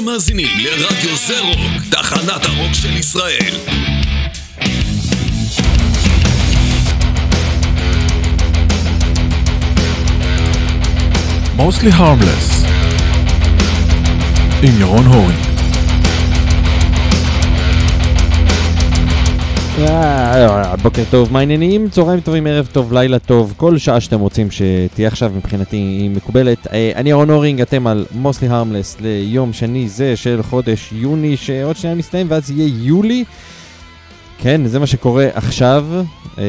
אתם מאזינים לרדיו זה רוק, תחנת הרוק של ישראל. mostly harmless עם ירון הורינג בוקר טוב, מה העניינים? צהריים טובים, ערב טוב, לילה טוב, כל שעה שאתם רוצים שתהיה עכשיו מבחינתי היא מקובלת. אה, אני אהרון אורינג, אתם על מוסלי הרמלס ליום שני זה של חודש יוני, שעוד שנייה מסתיים ואז יהיה יולי. כן, זה מה שקורה עכשיו. אה,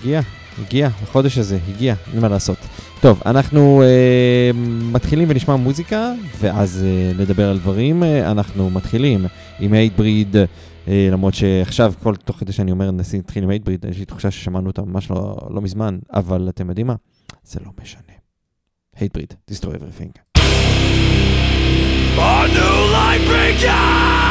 הגיע, הגיע, החודש הזה, הגיע, אין מה לעשות. טוב, אנחנו אה, מתחילים ונשמע מוזיקה, ואז אה, נדבר על דברים. אה, אנחנו מתחילים עם הייטבריד. אה, למרות שעכשיו, כל תוך כדי שאני אומר נשיא נתחיל עם הייטבריד, יש לי תחושה ששמענו אותה ממש לא, לא מזמן, אבל אתם יודעים מה? זה לא משנה. הייטבריד, destroy everything. A new life begins!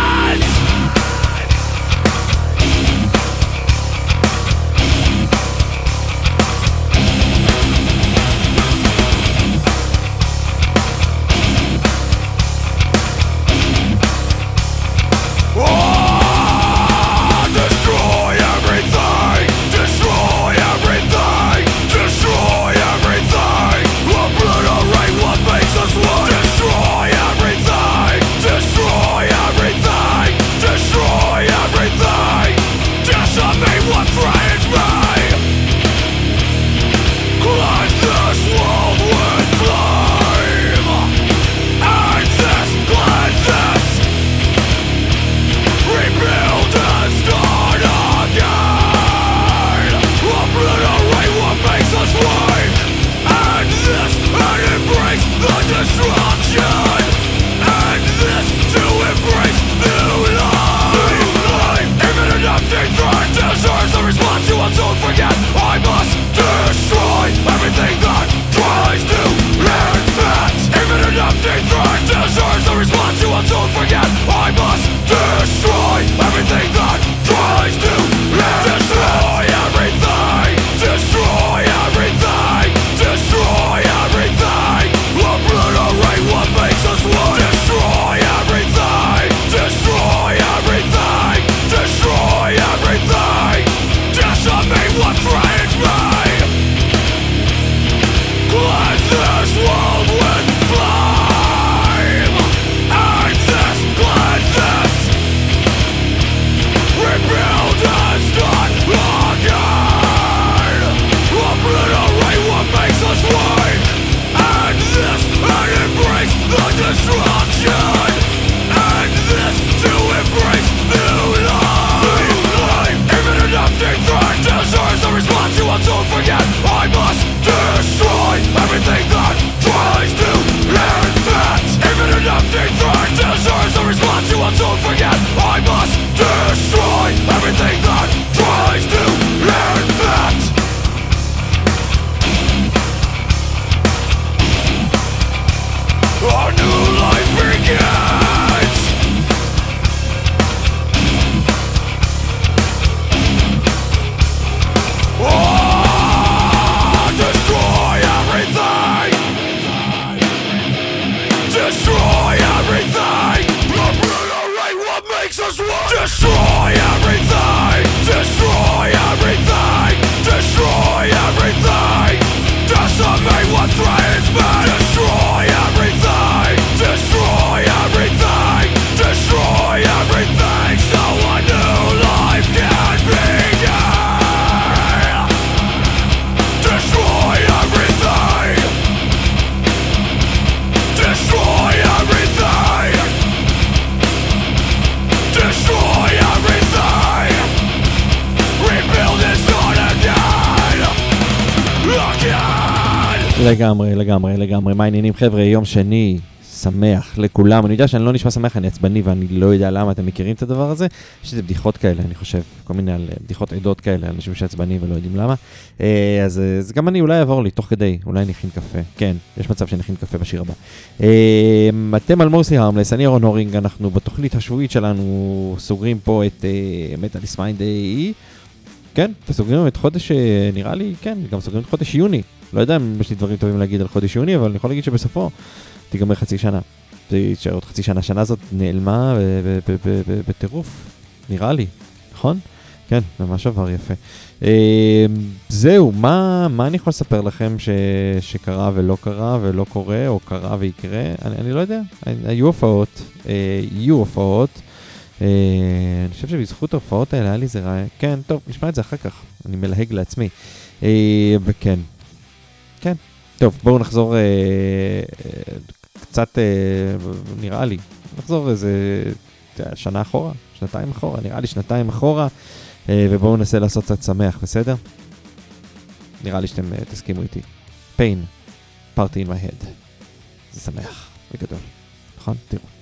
Threat deserves the response you will soon forget. I must destroy everything. Everything God's right לגמרי, לגמרי, לגמרי. מה העניינים חבר'ה? יום שני, שמח לכולם. אני יודע שאני לא נשמע שמח, אני עצבני ואני לא יודע למה אתם מכירים את הדבר הזה. יש איזה בדיחות כאלה, אני חושב, כל מיני על אה, בדיחות עדות כאלה, אנשים שעצבנים ולא יודעים למה. אה, אז, אה, אז גם אני אולי אעבור לי תוך כדי, אולי נכין קפה. כן, יש מצב שנכין קפה בשיר הבא. אתם על מורסי הרמלס, אני אהרון הורינג, אנחנו בתוכנית השבועית שלנו סוגרים פה את מטאליס מיינד איי. כן, וסוגרים את חודש, אה, נראה לי, כן, גם סוגרים את חודש יוני. לא יודע אם יש לי דברים טובים להגיד על חודש יוני, אבל אני יכול להגיד שבסופו תיגמר חצי שנה. זה יישאר עוד חצי שנה, שנה הזאת נעלמה בטירוף, נראה לי, נכון? כן, ממש עבר יפה. אה, זהו, מה, מה אני יכול לספר לכם ש, שקרה ולא קרה ולא קורה, או קרה ויקרה? אני, אני לא יודע, היו הופעות, אה, יהיו הופעות. אה, אני חושב שבזכות ההופעות האלה היה לי איזה רעיון, כן, טוב, נשמע את זה אחר כך, אני מלהג לעצמי. אה, וכן, כן. טוב, בואו נחזור אה, אה, קצת, אה, נראה לי, נחזור איזה יודע, שנה אחורה, שנתיים אחורה, נראה לי שנתיים אחורה, אה, ובואו ננסה לעשות קצת שמח, בסדר? נראה לי שאתם אה, תסכימו איתי. pain, party in my head. זה שמח, בגדול. נכון? תראו.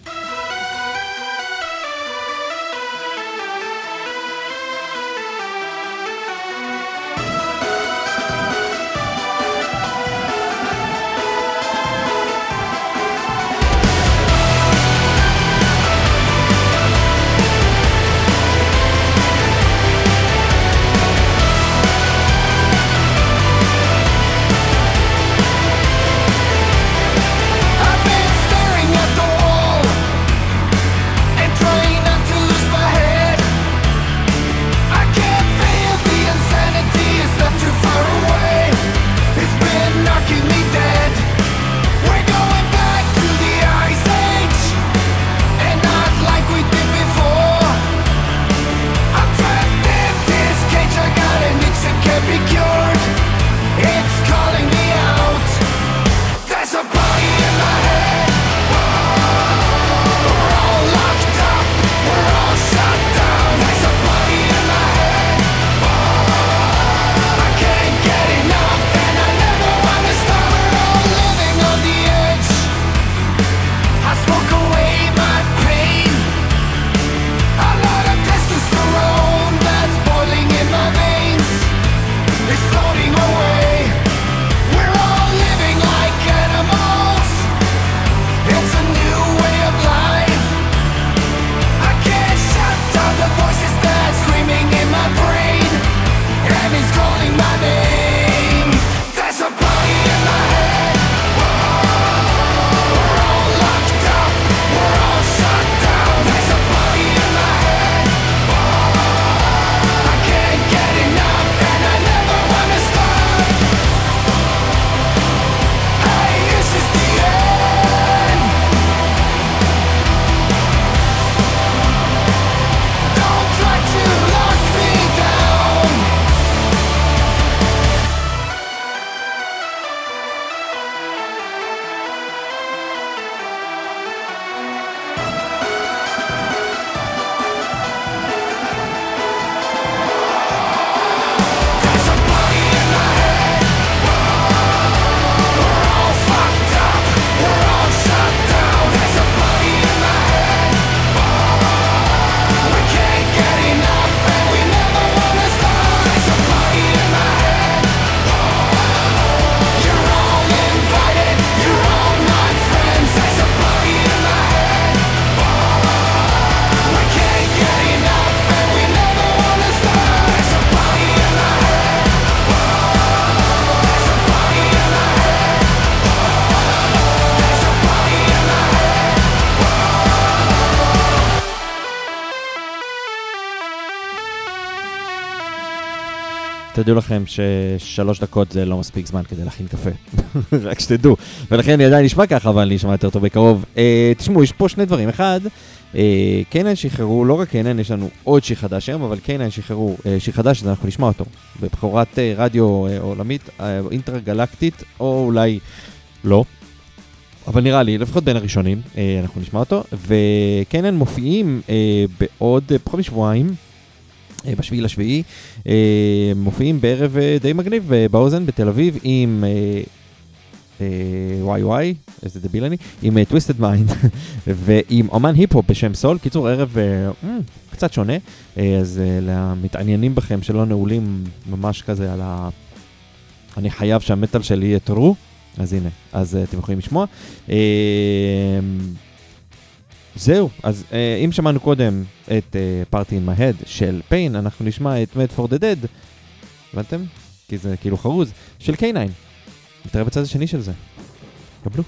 תדעו לכם ששלוש דקות זה לא מספיק זמן כדי להכין קפה, רק שתדעו. ולכן אני עדיין נשמע ככה, אבל אני אשמע יותר טוב בקרוב. אה, תשמעו, יש פה שני דברים. אחד, אה, קיינן שחררו, לא רק קיינן, יש לנו עוד שיר חדש היום, אבל קיינן שחררו אה, שיר חדש, אז אנחנו נשמע אותו. בבכורת אה, רדיו אה, עולמית, אה, אינטרגלקטית, או אולי לא. אבל נראה לי, לפחות בין הראשונים, אה, אנחנו נשמע אותו. וקיינן מופיעים אה, בעוד אה, פחות משבועיים. אה, בשביעי לשביעי, אה, מופיעים בערב אה, די מגניב באוזן בתל אביב עם וואי וואי, איזה דביל אני, עם טוויסטד מיינד ועם אומן היפ-הופ בשם סול. קיצור, ערב קצת שונה, אז למתעניינים בכם שלא נעולים ממש כזה על ה... אני חייב שהמטאל שלי יהיה true, אז הנה, אז אתם יכולים לשמוע. זהו, אז uh, אם שמענו קודם את uh, Party in my Head של פיין, אנחנו נשמע את Mad for the Dead, הבנתם? כי זה כאילו חרוז, של K9. נתראה בצד השני של זה. קבלו.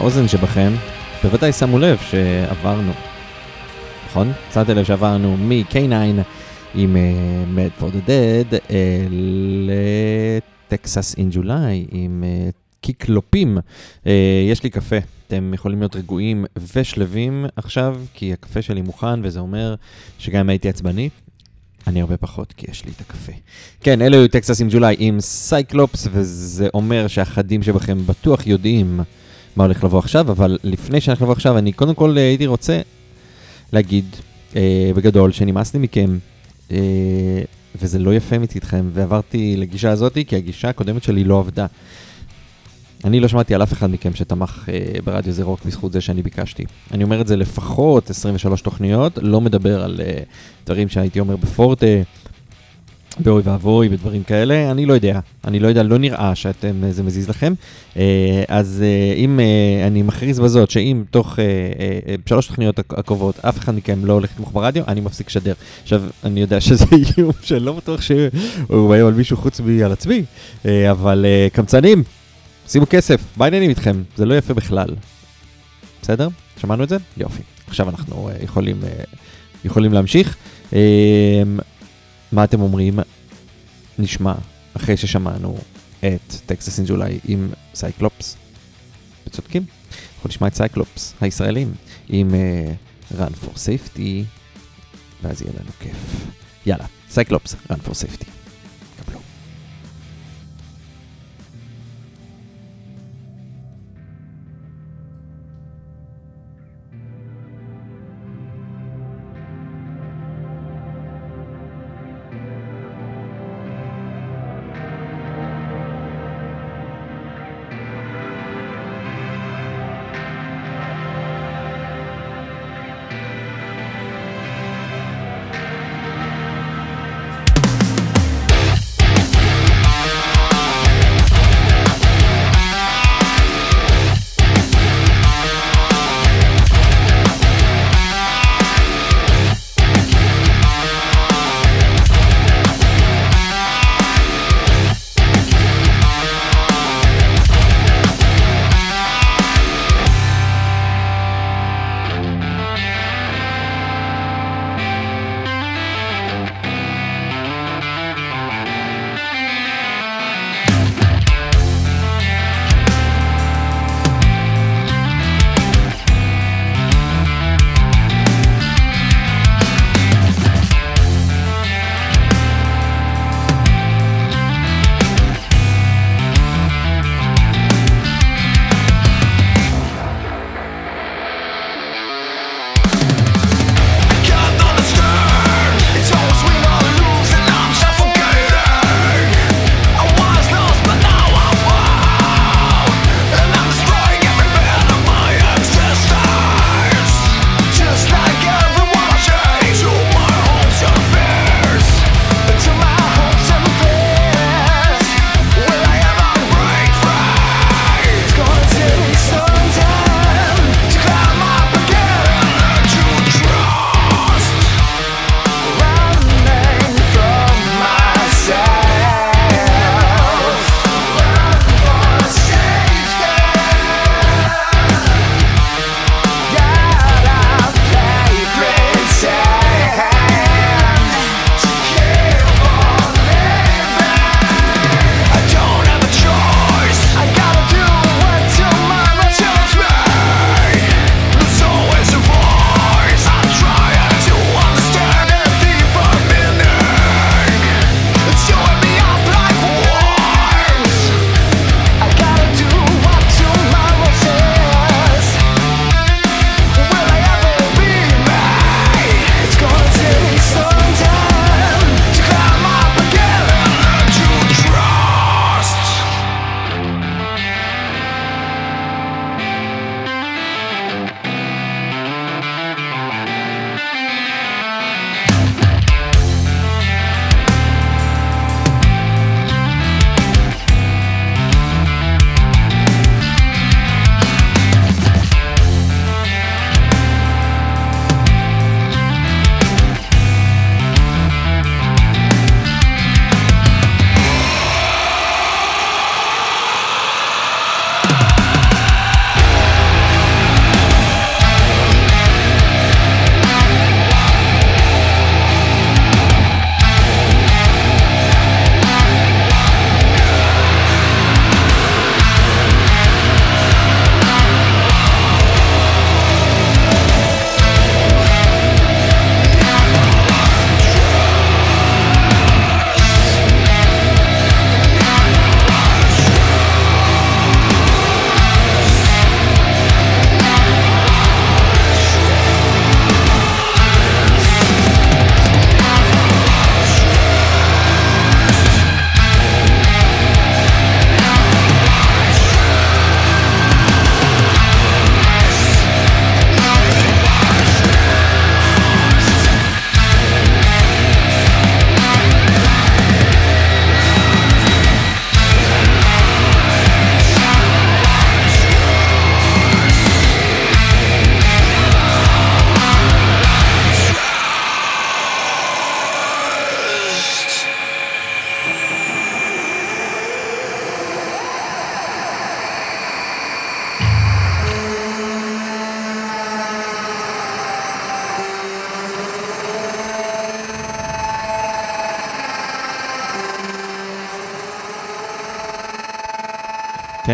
האוזן שבכם בוודאי שמו לב שעברנו, נכון? שמתם לב שעברנו מ-K9 עם אה, Mad for the Dead אה, ל Texas in July עם אה, קיקלופים. אה, יש לי קפה, אתם יכולים להיות רגועים ושלווים עכשיו, כי הקפה שלי מוכן, וזה אומר שגם אם הייתי עצבני, אני הרבה פחות, כי יש לי את הקפה. כן, אלו היו Texas in July עם Cyclops, וזה אומר שהחדים שבכם בטוח יודעים מה הולך לבוא עכשיו, אבל לפני שהולך לבוא עכשיו, אני קודם כל הייתי רוצה להגיד אה, בגדול שנמאס לי מכם, אה, וזה לא יפה מצדכם, ועברתי לגישה הזאת, כי הגישה הקודמת שלי לא עבדה. אני לא שמעתי על אף אחד מכם שתמך אה, ברדיו זה רוק בזכות זה שאני ביקשתי. אני אומר את זה לפחות 23 תוכניות, לא מדבר על אה, דברים שהייתי אומר בפורטה, באוי ואבוי, בדברים כאלה, אני לא יודע. אני לא יודע, לא נראה שאתם, אה, זה מזיז לכם. אה, אז אה, אם אני מכריז בזאת, שאם תוך שלוש תוכניות הק- הקרובות אף אחד מכם לא הולך לתמוך ברדיו, אני מפסיק לשדר. עכשיו, אני יודע שזה איום שלא בטוח שהוא מאיים על מישהו חוץ מעל עצמי, אבל קמצנים, שימו כסף, מה העניינים איתכם? זה לא יפה בכלל. בסדר? שמענו את זה? יופי. עכשיו אנחנו יכולים, יכולים להמשיך. מה אתם אומרים? נשמע, אחרי ששמענו את Texas in July עם Cyclops. וצודקים, אנחנו נשמע את Cyclops הישראלים עם אה, run for safety, ואז יהיה לנו כיף. יאללה, Cyclops, run for safety.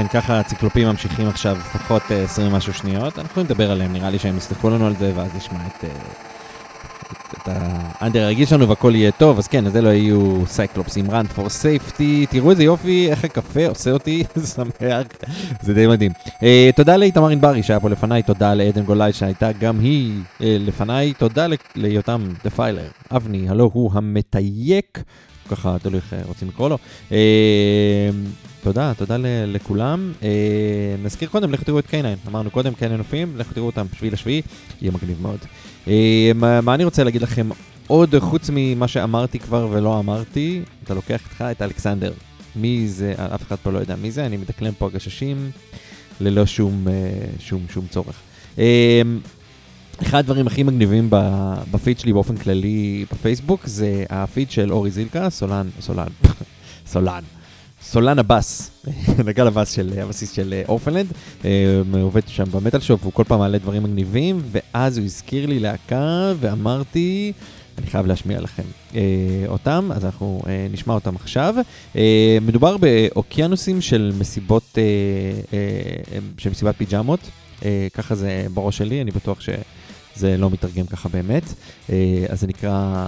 כן, ככה הציקלופים ממשיכים עכשיו לפחות אה, 20 ומשהו שניות. אנחנו יכולים לדבר עליהם, נראה לי שהם יסלחו לנו על זה, ואז נשמע את, אה, את, האנדר הרגיל שלנו והכל יהיה טוב. אז כן, אז אלו יהיו Cyclops עם run for safety. תראו איזה יופי, איך הקפה עושה אותי שמח, זה די מדהים. אה, תודה לאיתמר ענברי שהיה פה לפניי, תודה לעדן גולאי שהייתה גם היא אה, לפניי, תודה ליותם The Filer, אבני, הלוא הוא המתייק. ככה תלוי איך אה, רוצים לקרוא לו. אה, תודה, תודה לכולם. אה, נזכיר קודם, לכו תראו את קיינן. אמרנו קודם, קיינן נופים, לכו תראו אותם בשביעי לשביעי, יהיה מגניב מאוד. אה, מה, אני רוצה להגיד לכם עוד חוץ ממה שאמרתי כבר ולא אמרתי? אתה לוקח איתך את אלכסנדר. מי זה, אף אחד פה לא יודע מי זה, אני מדקלם פה הגששים ללא שום, אה, שום, שום צורך. אחד הדברים הכי מגניבים בפיד שלי באופן כללי בפייסבוק זה הפיד של אורי זילקה, סולן, סולן, סולן, סולן הבאס, נגן הבאס של הבסיס של אה, אורפנלנד, אה, עובד שם במטאל שופ, והוא כל פעם מעלה דברים מגניבים, ואז הוא הזכיר לי להקה, ואמרתי, אני חייב להשמיע לכם אה, אותם, אז אנחנו אה, נשמע אותם עכשיו. אה, מדובר באוקיינוסים של מסיבות, אה, אה, של מסיבת פיג'מות, אה, ככה זה בראש שלי, אני בטוח שזה לא מתרגם ככה באמת. אה, אז זה נקרא,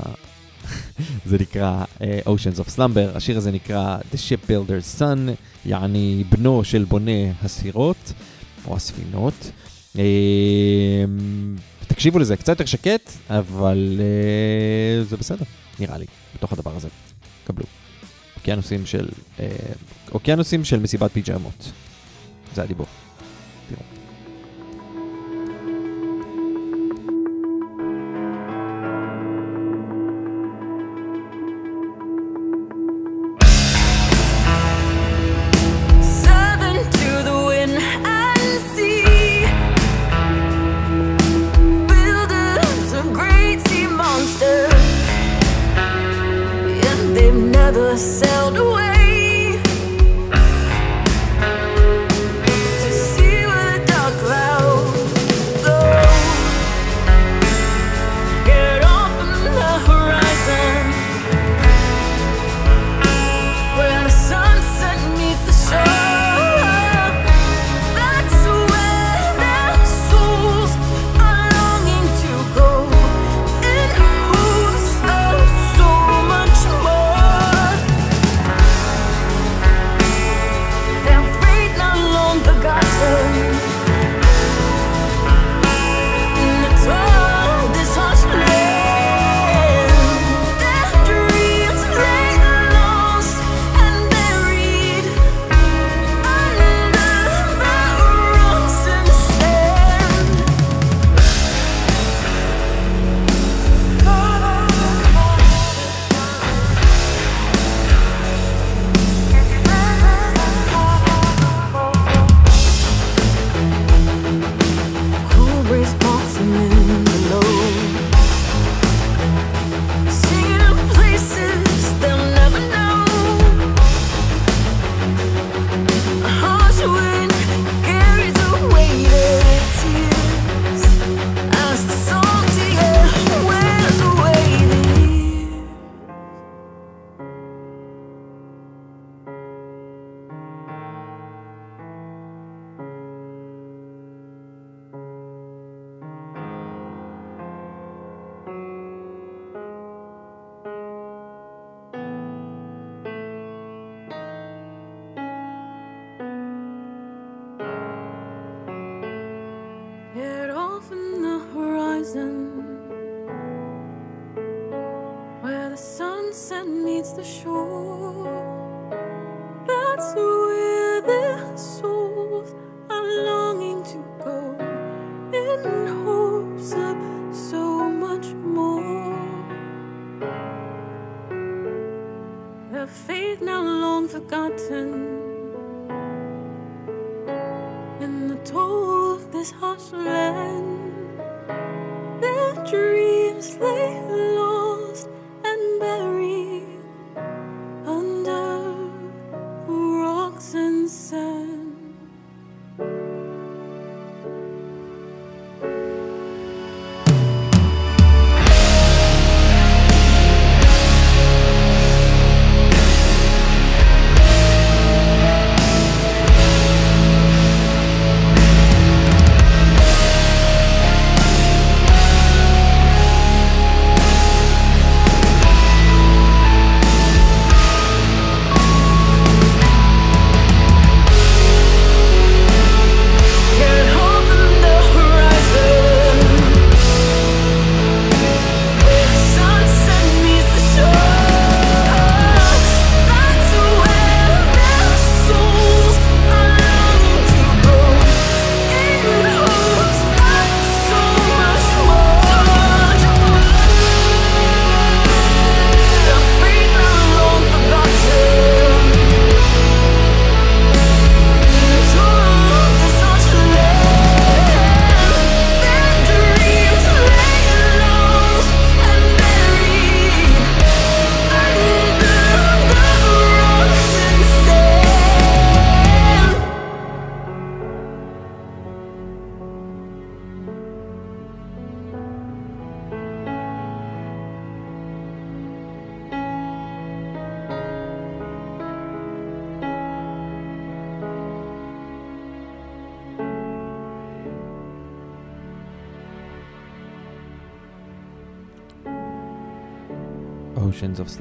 זה נקרא אה, Oceans of Slumber, השיר הזה נקרא The Shipbuilder's Son, יעני בנו של בונה הסירות, או הספינות. אה, תקשיבו לזה, קצת יותר שקט, אבל אה, זה בסדר, נראה לי, בתוך הדבר הזה. קבלו. אוקיינוסים של, אה, אוקיינוסים של מסיבת פיג'מות. זה הדיבור.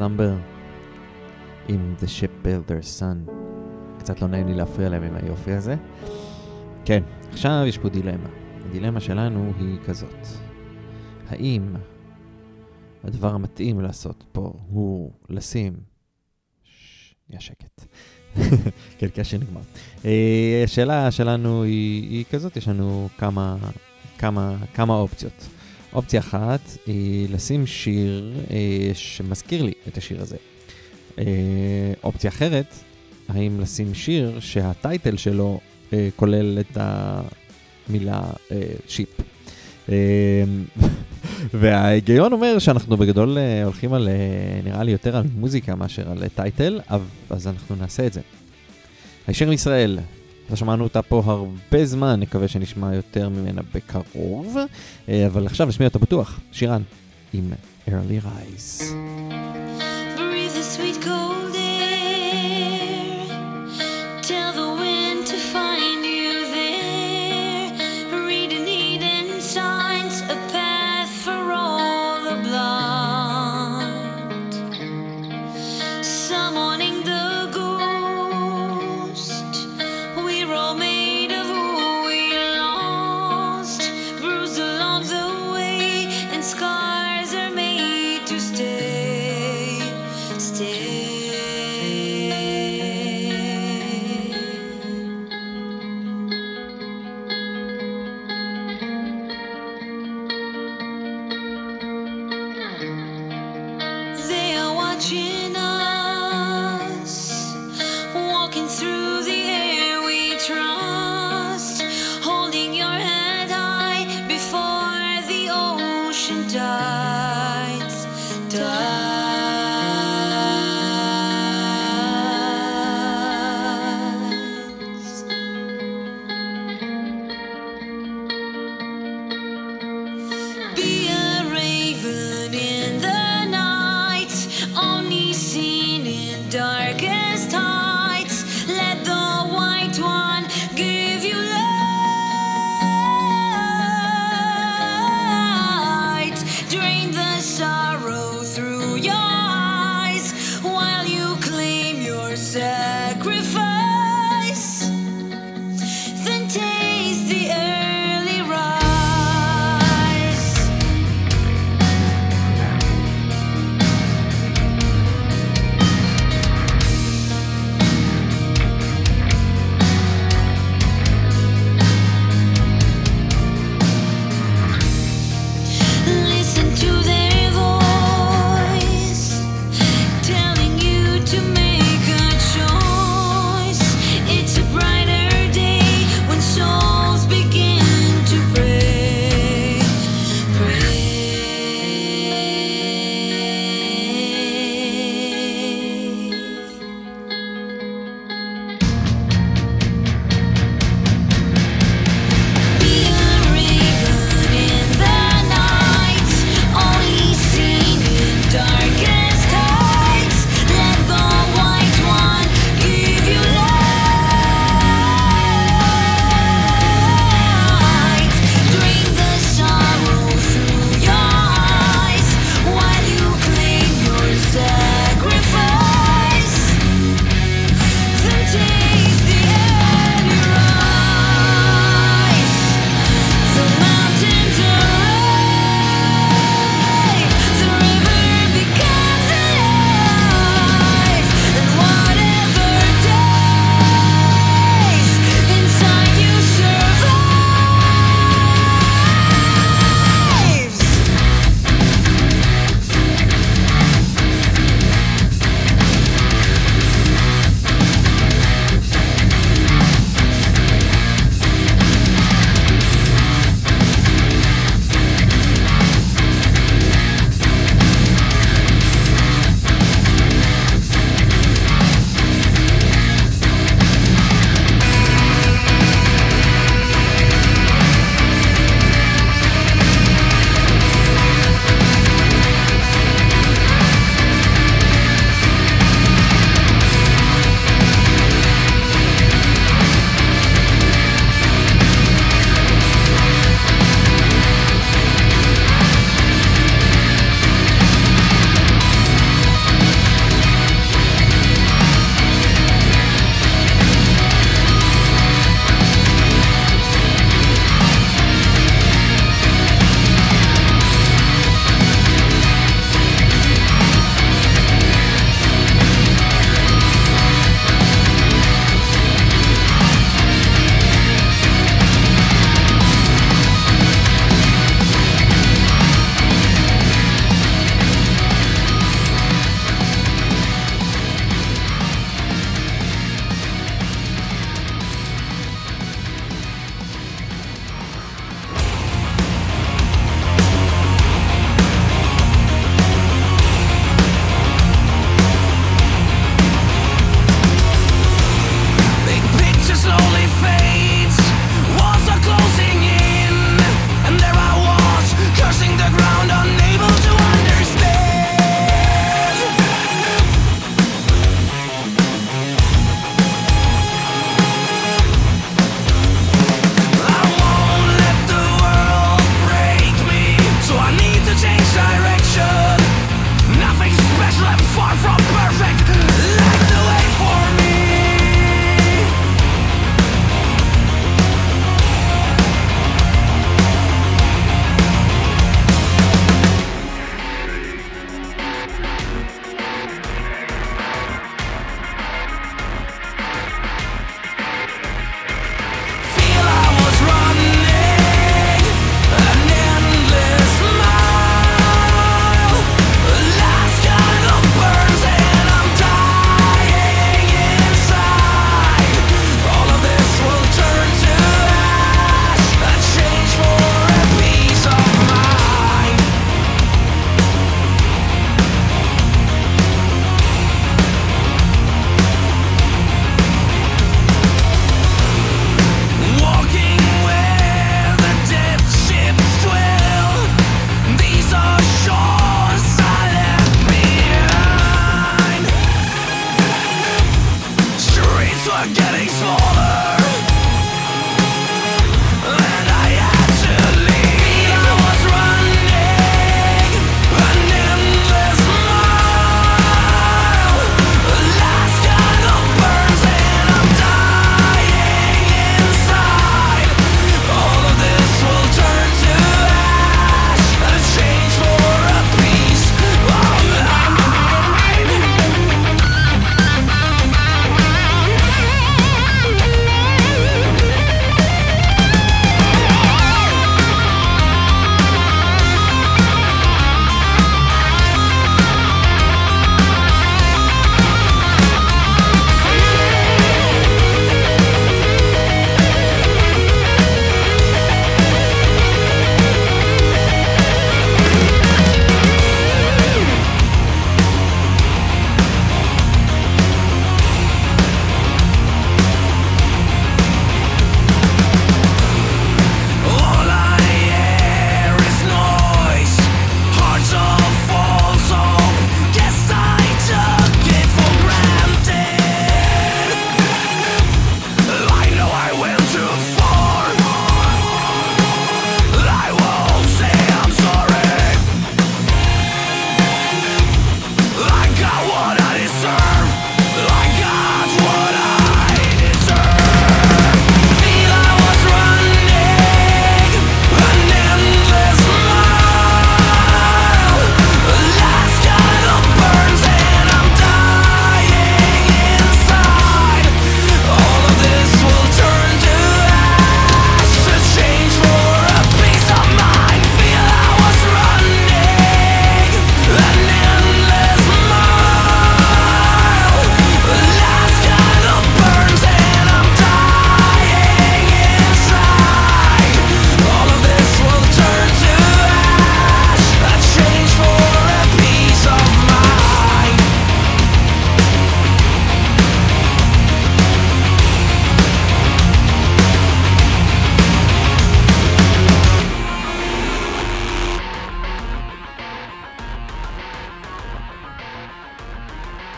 Slumber עם The Ship Builder's Son. קצת לא נעים לי להפריע להם עם היופי הזה. כן, עכשיו יש פה דילמה. הדילמה שלנו היא כזאת. האם הדבר המתאים לעשות פה הוא לשים... נהיה שקט. כן, כי השיר נגמר. אה, השאלה שלנו היא, היא כזאת, יש לנו כמה, כמה, כמה אופציות. אופציה אחת היא לשים שיר אה, שמזכיר לי את השיר הזה. אה, אופציה אחרת, האם לשים שיר שהטייטל שלו אה, כולל את המילה אה, שיפ. אה, וההיגיון אומר שאנחנו בגדול אה, הולכים על, אה, נראה לי יותר על מוזיקה מאשר על טייטל, אב- אז אנחנו נעשה את זה. הישר מישראל, לא שמענו אותה פה הרבה זמן, נקווה שנשמע יותר ממנה בקרוב, אה, אבל עכשיו נשמיע אותה בטוח, שירן, עם early rise.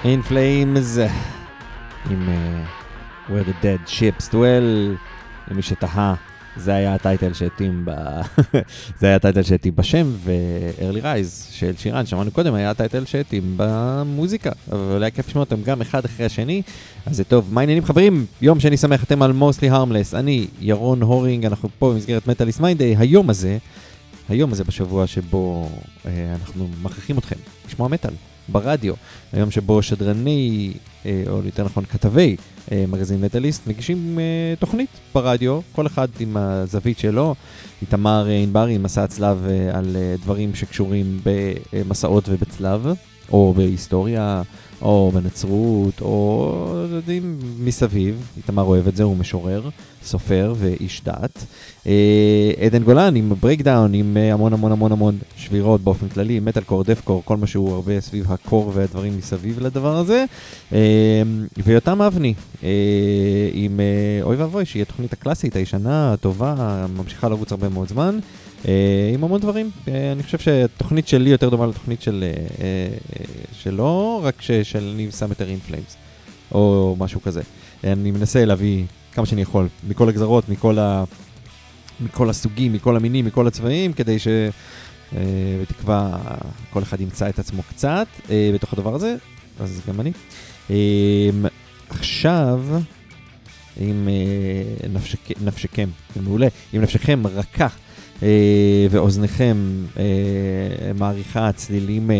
In Flames עם uh, Where the Dead Ships Dwell, למי שתהה, זה היה הטייטל שהתאים ב... זה היה הטייטל שהתאים בשם, ו-Early Rise של שירן, שמענו קודם, היה הטייטל שהתאים במוזיקה. אבל היה כיף לשמוע אותם גם אחד אחרי השני, אז זה טוב. מה העניינים חברים? יום שני שמח, אתם על Mostly Harmless. אני, ירון הורינג, אנחנו פה במסגרת מטאליסט מיינדי, היום הזה, היום הזה בשבוע שבו אה, אנחנו מכריחים אתכם לשמוע מטאל. ברדיו, היום שבו שדרני, אה, או יותר נכון כתבי אה, מגזין מטאליסט, מגישים אה, תוכנית ברדיו, כל אחד עם הזווית שלו. איתמר ענברי עם מסע הצלב על דברים שקשורים במסעות ובצלב, או בהיסטוריה, או בנצרות, או יודעים, מסביב. איתמר אוהב את זה, הוא משורר, סופר ואיש דת. אה, עדן גולן עם Breakdown, עם אה, המון המון המון המון שבירות באופן כללי, metalcore, deathcore, כל מה שהוא הרבה סביב ה core והדברים מסביב לדבר הזה. אה, ויותם אבני, עם אוי ואבוי, שהיא התוכנית הקלאסית, הישנה, הטובה, ממשיכה לרוץ הרבה מאוד זמן. עם המון דברים. אני חושב שהתוכנית שלי יותר דומה לתוכנית של, שלו, רק של אני שם יותר In Flames, או משהו כזה. אני מנסה להביא כמה שאני יכול, מכל הגזרות, מכל ה... מכל הסוגים, מכל המינים, מכל הצבעים, כדי שבתקווה אה, כל אחד ימצא את עצמו קצת אה, בתוך הדבר הזה, אז גם אני. אה, עכשיו, אם נפשק, נפשכם, זה מעולה, אם נפשכם רכה ואוזניכם מעריכה צלילים,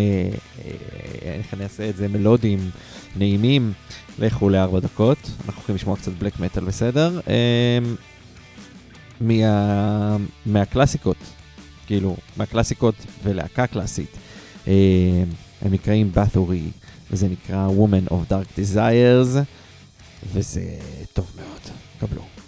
איך אני אעשה את זה, מלודיים, נעימים, לכו לארבע דקות, אנחנו הולכים לשמוע קצת בלק מטאל בסדר. מה, מהקלאסיקות, כאילו, מהקלאסיקות ולהקה קלאסית. אה, הם נקראים בת'ורי, וזה נקרא Woman of Dark Desires, וזה טוב מאוד, קבלו.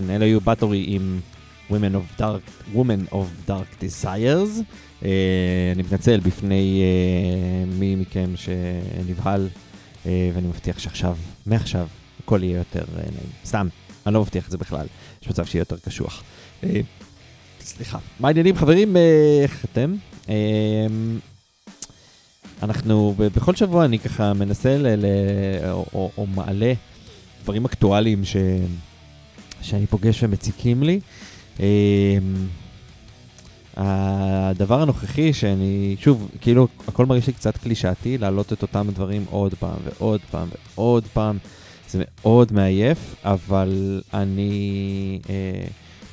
כן, אלה היו באטורי עם Women of Dark, Women of Dark Desires. Uh, אני מתנצל בפני uh, מי מכם שנבהל, uh, ואני מבטיח שעכשיו, מעכשיו, הכל יהיה יותר uh, נעים. סתם, אני לא מבטיח את זה בכלל, יש מצב שיהיה יותר קשוח. Uh, סליחה. מה העניינים חברים? איך אתם? Uh, אנחנו, בכל שבוע אני ככה מנסה ל... ל- או, או, או מעלה דברים אקטואליים ש... שאני פוגש ומציקים לי. אמ, הדבר הנוכחי שאני, שוב, כאילו, הכל מרגיש לי קצת קלישאתי, להעלות את אותם דברים עוד פעם ועוד פעם ועוד פעם. זה מאוד מעייף, אבל אני... אה,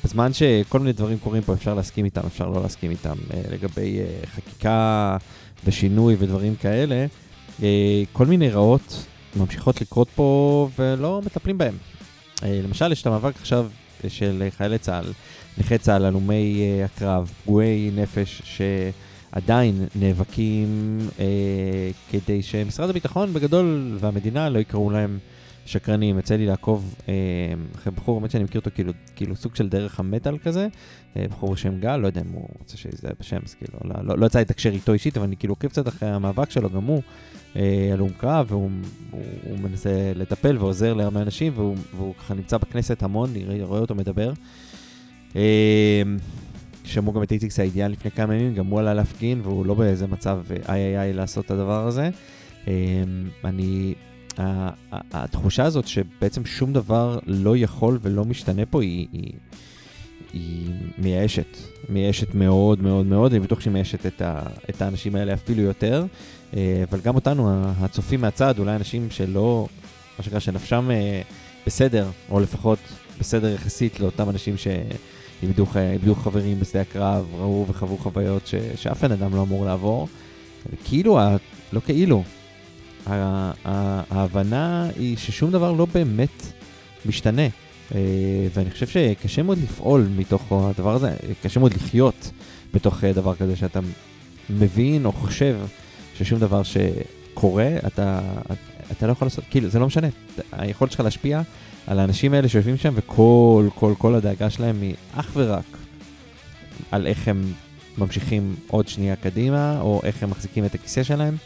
בזמן שכל מיני דברים קורים פה, אפשר להסכים איתם, אפשר לא להסכים איתם, אה, לגבי אה, חקיקה ושינוי ודברים כאלה, אה, כל מיני רעות ממשיכות לקרות פה ולא מטפלים בהם. אה, למשל, יש את המאבק עכשיו של חיילי צה"ל, נכי צה"ל, הלומי אה, הקרב, פגועי נפש, שעדיין נאבקים אה, כדי שמשרד הביטחון בגדול והמדינה לא יקראו להם שקרנים. יצא לי לעקוב אה, אחרי בחור, באמת שאני מכיר אותו כאילו, כאילו סוג של דרך המטאל כזה, אה, בחור בשם גל, לא יודע אם הוא רוצה שזה בשם, אז כאילו, לא, לא, לא יצא לי לתקשר איתו אישית, אבל אני כאילו עוקב קצת אחרי המאבק שלו, גם הוא. אה, הלום קרב, והוא הוא, הוא מנסה לטפל ועוזר להרבה אנשים, והוא, והוא ככה נמצא בכנסת המון, אני רואה אותו מדבר. אה, שמעו גם את איציק סעידיאן לפני כמה ימים, גם הוא עלה להפגין, והוא לא באיזה מצב אה, איי איי איי לעשות את הדבר הזה. אה, אני... התחושה הזאת שבעצם שום דבר לא יכול ולא משתנה פה היא, היא, היא מייאשת. מייאשת מאוד מאוד מאוד, אני בטוח שהיא מייאשת את, ה, את האנשים האלה אפילו יותר. אה, אבל גם אותנו, הצופים מהצד, אולי אנשים שלא, מה שנקרא, שנפשם אה, בסדר, או לפחות בסדר יחסית לאותם אנשים איבדו חברים בשדה הקרב, ראו וחוו חוויות ש, שאף בן אדם לא אמור לעבור. כאילו, לא כאילו, ההבנה היא ששום דבר לא באמת משתנה. אה, ואני חושב שקשה מאוד לפעול מתוך הדבר הזה, קשה מאוד לחיות בתוך אה, דבר כזה שאתה מבין או חושב ששום דבר שקורה, אתה, אתה לא יכול לעשות, כאילו, זה לא משנה. היכולת שלך להשפיע על האנשים האלה שיושבים שם, וכל, כל, כל הדאגה שלהם היא אך ורק על איך הם ממשיכים עוד שנייה קדימה, או איך הם מחזיקים את הכיסא שלהם.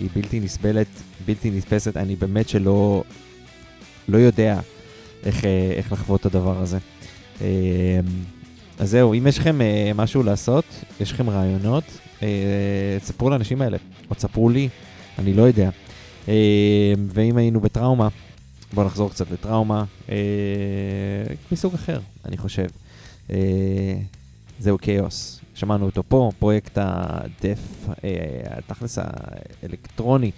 היא בלתי נסבלת, בלתי נתפסת. אני באמת שלא לא יודע איך, אה, איך לחוות את הדבר הזה. אה, אז זהו, אם יש לכם אה, משהו לעשות, יש לכם רעיונות, תספרו לאנשים האלה, או תספרו לי, אני לא יודע. ואם היינו בטראומה, בואו נחזור קצת לטראומה, מסוג אחר, אני חושב. זהו כאוס. שמענו אותו פה, פרויקט הדף, אה, התכלס האלקטרוני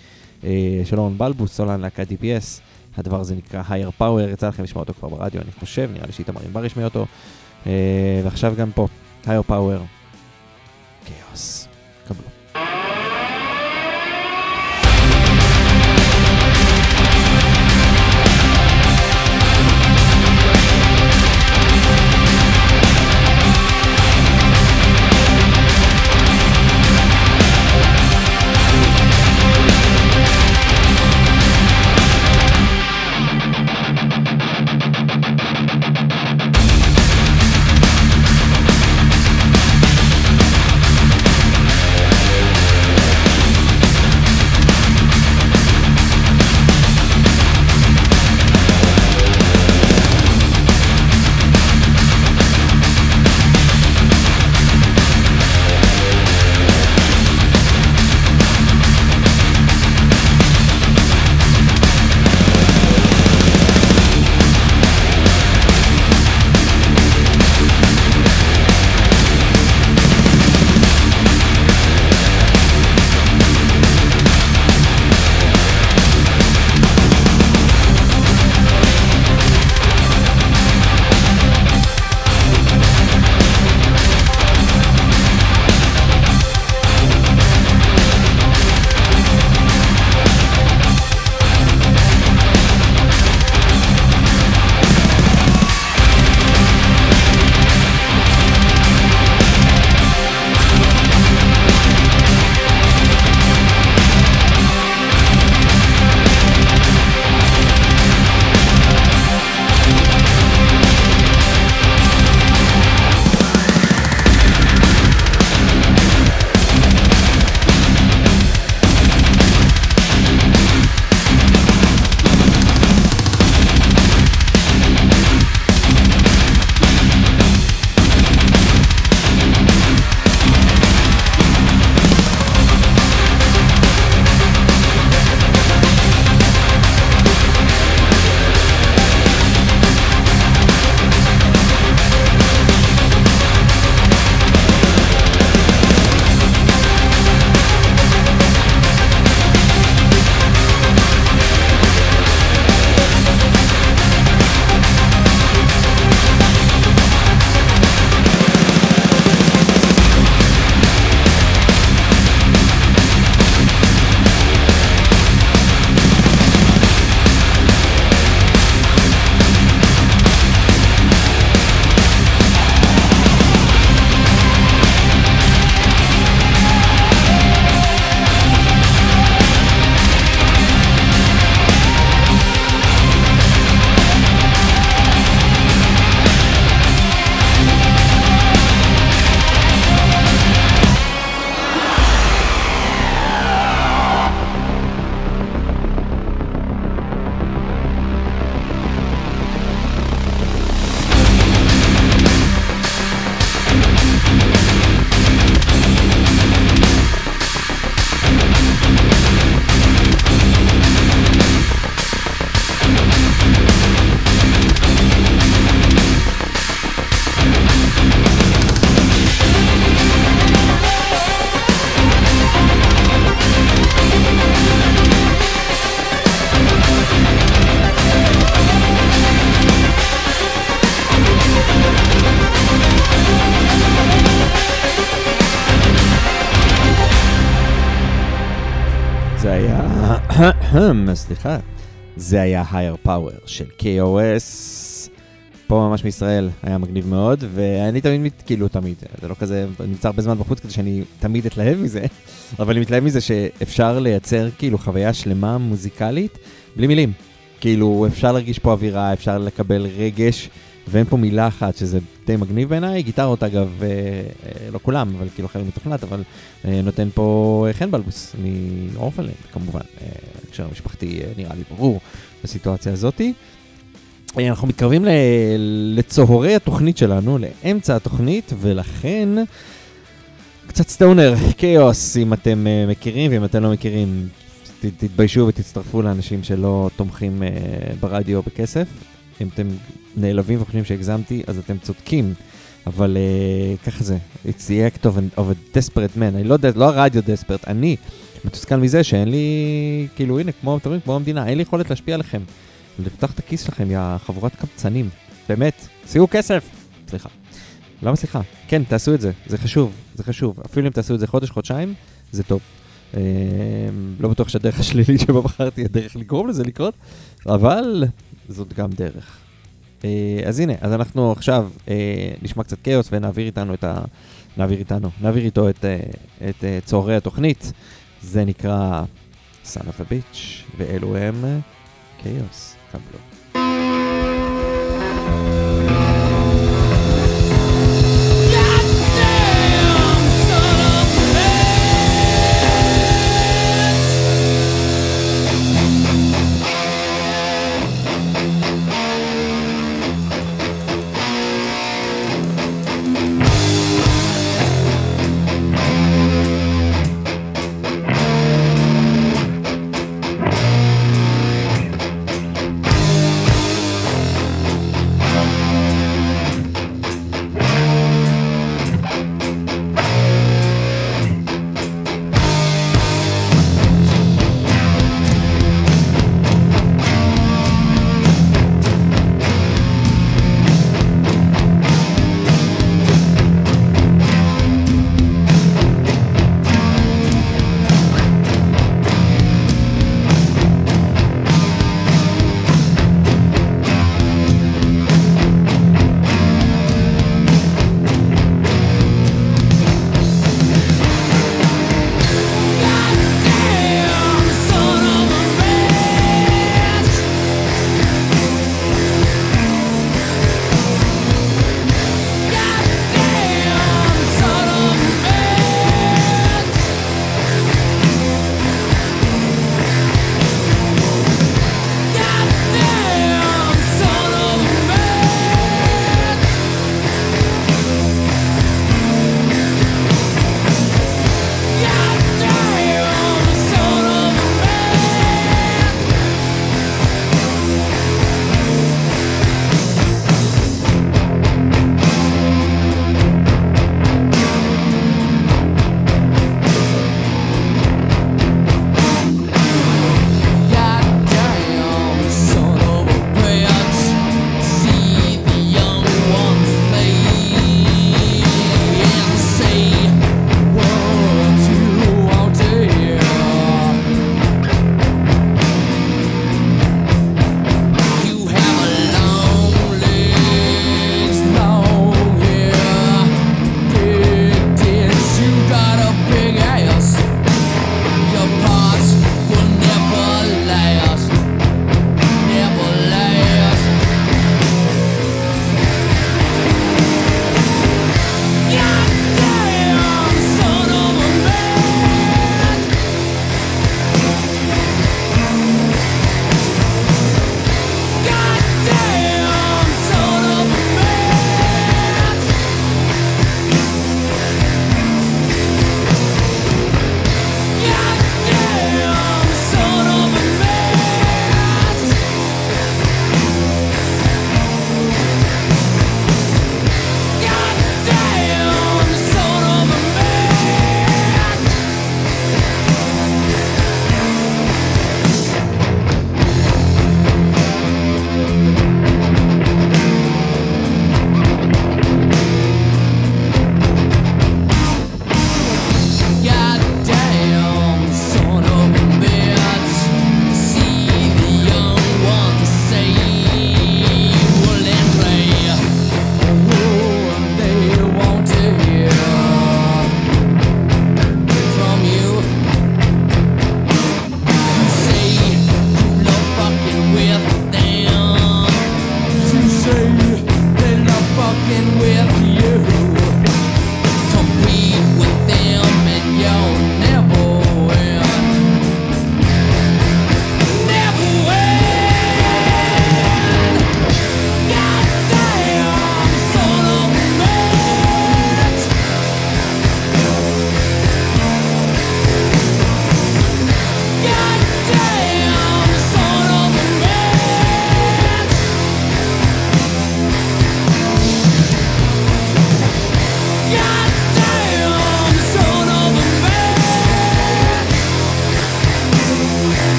אה, של אורן בלבוס, סולן להקת DPS. הדבר הזה נקרא Higher Power, יצא לכם לשמוע אותו כבר ברדיו, אני חושב, נראה לי שאיתמר ענבר ישמיע אותו. אה, ועכשיו גם פה, Higher Power, כאוס. זה היה higher power של KOS. פה ממש מישראל היה מגניב מאוד, ואני תמיד, כאילו תמיד, זה לא כזה, נמצא הרבה זמן בחוץ כדי שאני תמיד אתלהב מזה, אבל אני מתלהב מזה שאפשר לייצר כאילו חוויה שלמה מוזיקלית בלי מילים. כאילו אפשר להרגיש פה אווירה, אפשר לקבל רגש, ואין פה מילה אחת שזה די מגניב בעיניי. גיטרות אגב, אה, אה, לא כולם, אבל כאילו חלק מתוכנת, אבל אה, נותן פה אה, חן בלבוס מאורפלנד כמובן, אה, הקשר המשפחתי אה, נראה לי ברור בסיטואציה הזאתי. אה, אנחנו מתקרבים לצהרי התוכנית שלנו, לאמצע התוכנית, ולכן קצת סטונר, כאוס, אם אתם uh, מכירים, ואם אתם לא מכירים, ת, תתביישו ותצטרפו לאנשים שלא תומכים uh, ברדיו בכסף. אם אתם נעלבים וחושבים שהגזמתי, אז אתם צודקים, אבל uh, ככה זה. It's the act of a, of a desperate man. אני לא, יודע, לא הרדיו desperate, אני מתוסכל מזה שאין לי, כאילו, הנה, כמו, אתם רואים, כמו המדינה, אין לי יכולת להשפיע עליכם. לפתוח את הכיס שלכם, יא חבורת קבצנים. באמת, שימו כסף. סליחה. למה סליחה? כן, תעשו את זה, זה חשוב, זה חשוב. אפילו אם תעשו את זה חודש, חודשיים, זה טוב. אה, לא בטוח שהדרך השלילית שבה בחרתי הדרך לגרום לזה לקרות, אבל זאת גם דרך. אה, אז הנה, אז אנחנו עכשיו אה, נשמע קצת כאוס ונעביר איתנו את ה... נעביר איתנו, נעביר איתו את, אה, את צהרי התוכנית. זה נקרא Son of a Bitch, ואלו הם כאוס. קבלו.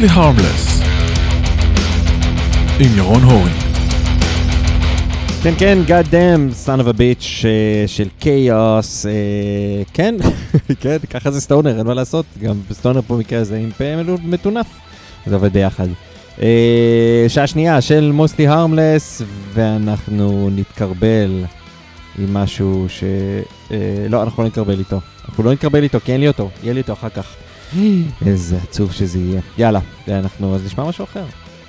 Mostly harmless עם ירון הורינג. כן, כן, God damn, son of a bitch אה, של כאוס, כן, כן, ככה זה סטונר, אין מה לעשות, גם סטונר פה במקרה הזה עם פה מטונף, זה עובד ביחד. אה, שעה שנייה של מוסטי הרמלס, ואנחנו נתקרבל עם משהו ש... אה, לא, אנחנו לא נתקרבל איתו. אנחנו לא נתקרבל איתו, כי אין לי אותו, יהיה לי אותו אחר כך. איזה עצוב שזה יהיה. יאללה, אנחנו אז נשמע משהו אחר.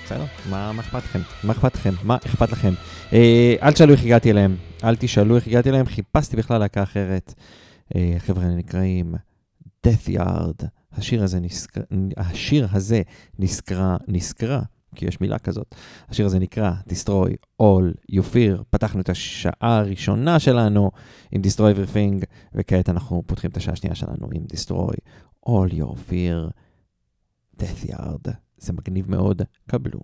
בסדר, מה, אכפת לכם? מה אכפת לכם? מה אכפת לכם? אה, אל תשאלו איך הגעתי אליהם. אל תשאלו איך הגעתי אליהם, חיפשתי בכלל להקה אחרת. אה, חבר'ה נקראים death yard. השיר הזה נזכר, השיר הזה נזכרה, נזכרה, כי יש מילה כזאת. השיר הזה נקרא Destroy All You Fear. פתחנו את השעה הראשונה שלנו עם Destroy Everything, וכעת אנחנו פותחים את השעה השנייה שלנו עם Destroy All Your Fear. death yard. זה מגניב מאוד, קבלו.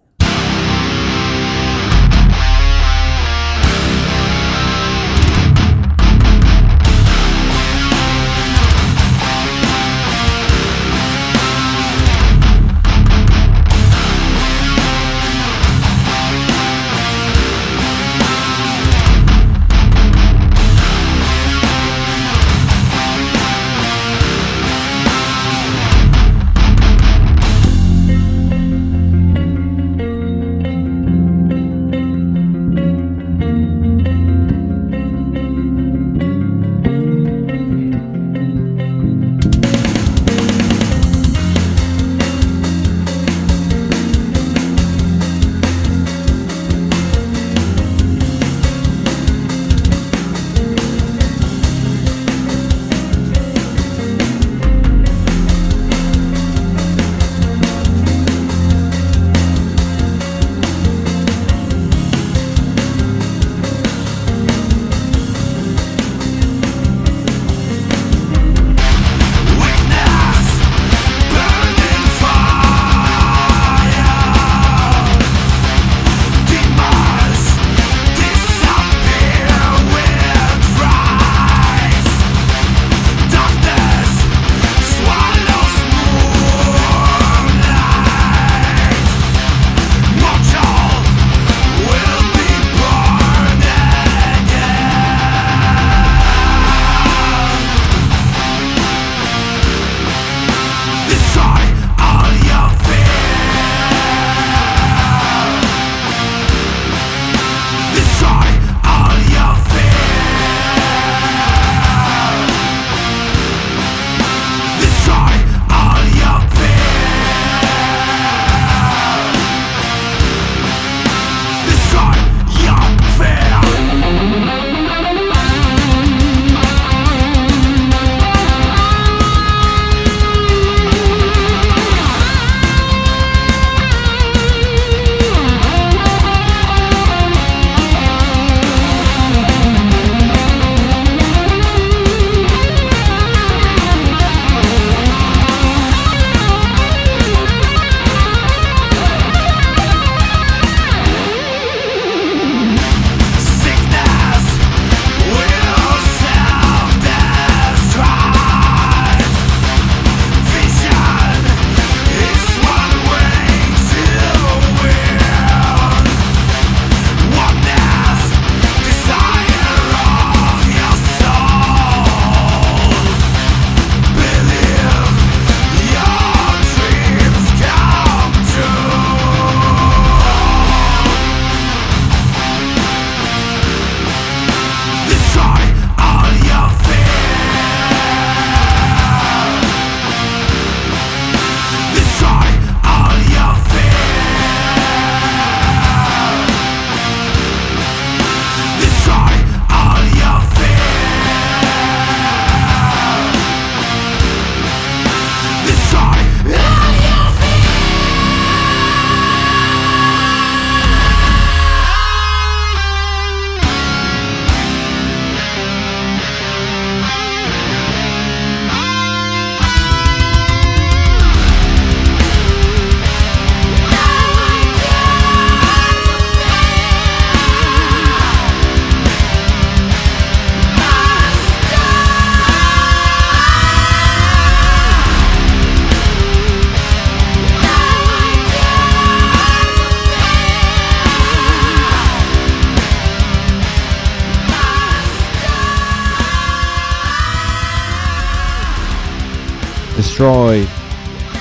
Destroy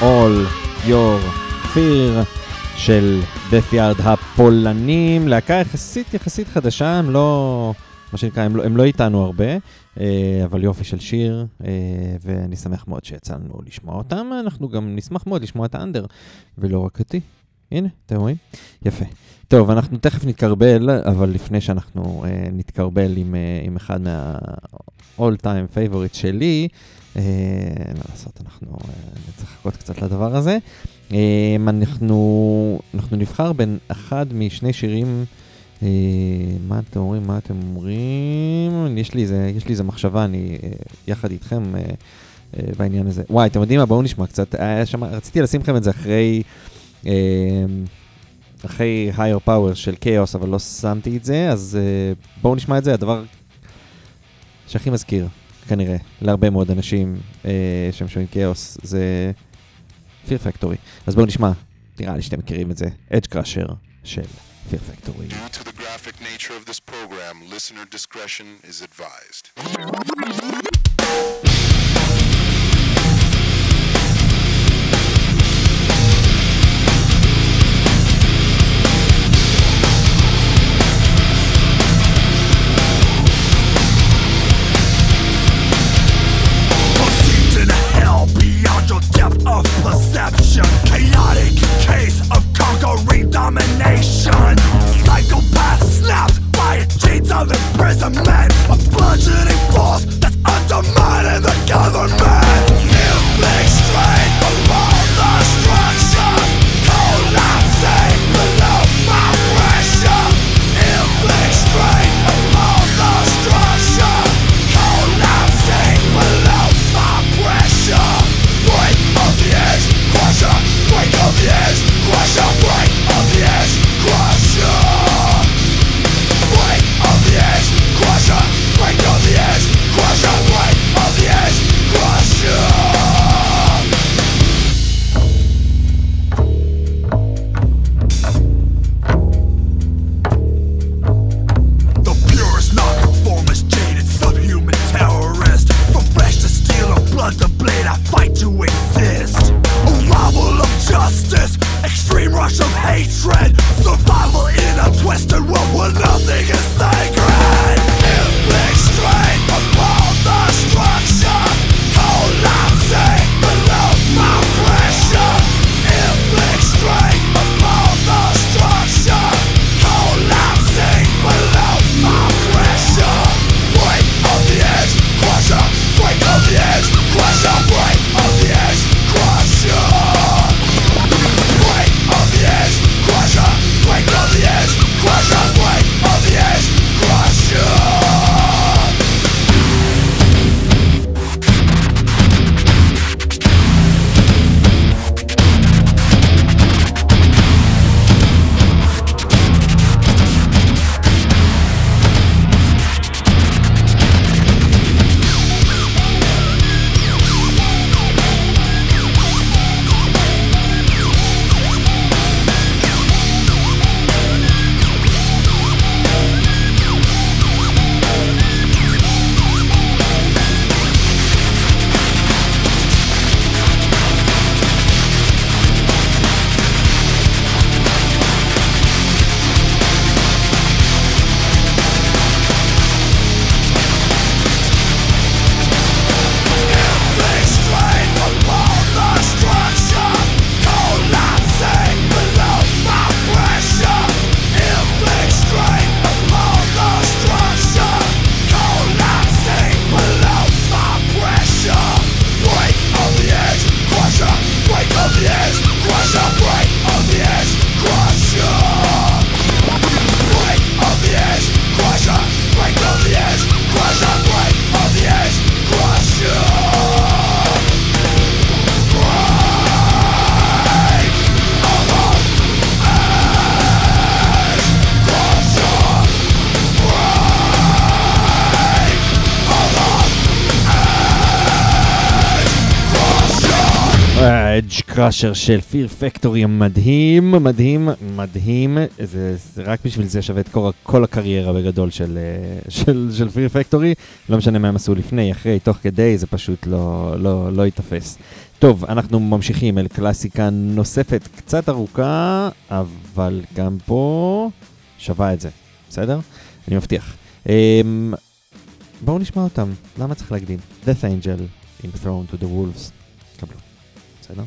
All Your Fear של Yard הפולנים, להקה יחסית יחסית חדשה, הם לא, מה שנקרא, הם לא, הם לא איתנו הרבה, אה, אבל יופי של שיר, אה, ואני שמח מאוד שיצא לנו לשמוע אותם, אנחנו גם נשמח מאוד לשמוע את האנדר, ולא רק אותי. הנה, אתם רואים? יפה. טוב, אנחנו תכף נתקרבל, אבל לפני שאנחנו אה, נתקרבל עם, עם אחד מה-all time favorite שלי, אה, מה לעשות, אנחנו אה, נצטרך לחכות קצת לדבר הזה. אה, אנחנו, אנחנו נבחר בין אחד משני שירים, מה אתם אומרים, מה אתם אומרים? יש לי איזה, יש לי איזה מחשבה, אני יחד איתכם בעניין הזה. וואי, אתם יודעים מה? בואו נשמע קצת. שם, רציתי לשים לכם את זה אחרי... אחרי higher power של chaos, אבל לא שמתי את זה, אז בואו נשמע את זה, הדבר שהכי מזכיר, כנראה, להרבה מאוד אנשים אה, שהם שומעים כאוס, זה פיר פקטורי. אז בואו נשמע, נראה לי שאתם מכירים את זה, אדג' קראשר של פיר פקטורי. Due to. Of perception. Chaotic case of conquering domination. Psychopath snapped by chains of imprisonment. A bludgeoning force that's undermining the government. Inflict strain below the קראשר של פיר פקטורי המדהים, מדהים, מדהים. זה, זה רק בשביל זה שווה את כל, כל הקריירה בגדול של, אה, של, של פיר פקטורי. לא משנה מה הם עשו לפני, אחרי, תוך כדי, זה פשוט לא, לא, לא ייתפס. טוב, אנחנו ממשיכים אל קלאסיקה נוספת קצת ארוכה, אבל גם פה שווה את זה, בסדר? אני מבטיח. אמ, בואו נשמע אותם, למה צריך להקדים? Death Angel in Throne to the Wolves. קבלו, בסדר?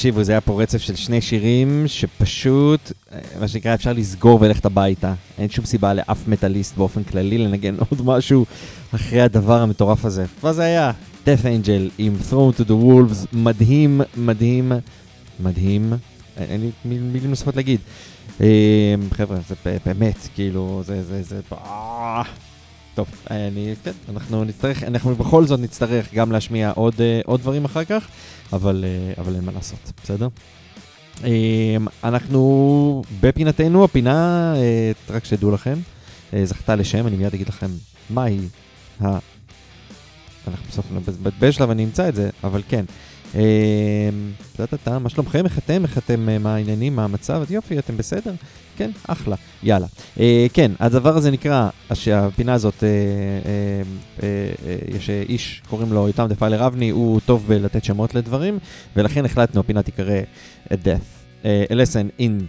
תקשיבו, זה היה פה רצף של שני שירים שפשוט, מה שנקרא, אפשר לסגור וללכת הביתה. אין שום סיבה לאף מטאליסט באופן כללי לנגן עוד משהו אחרי הדבר המטורף הזה. מה זה היה? Death Angel עם Thrown to the Wolves, מדהים, מדהים, מדהים. אין לי מיל- מילים נוספות להגיד. Uh, חבר'ה, זה באמת, כאילו, זה, זה, זה, אה, טוב, אני, כן, אנחנו נצטרך, אנחנו בכל זאת נצטרך גם להשמיע עוד, אה, עוד דברים אחר כך, אבל, אה, אבל אין מה לעשות, בסדר? אה, אנחנו בפינתנו, הפינה, אה, רק שתדעו לכם, אה, זכתה לשם, אני מיד אגיד לכם מהי ה... אנחנו בסוף נבזבז שלה ואני אמצא את זה, אבל כן. אה, טה-טה-טה, מה שלומכם? איך אתם? איך אתם? אה, מה העניינים? מה המצב? יופי, אתם בסדר? כן, אחלה. יאללה. אה, כן, הדבר הזה נקרא, הש- הפינה הזאת, אה, אה, אה, אה, יש אה, איש, קוראים לו יותם דפיילר אבני, הוא טוב בלתת שמות לדברים, ולכן החלטנו, הפינה תיקרא A Death, אה, A Lesson in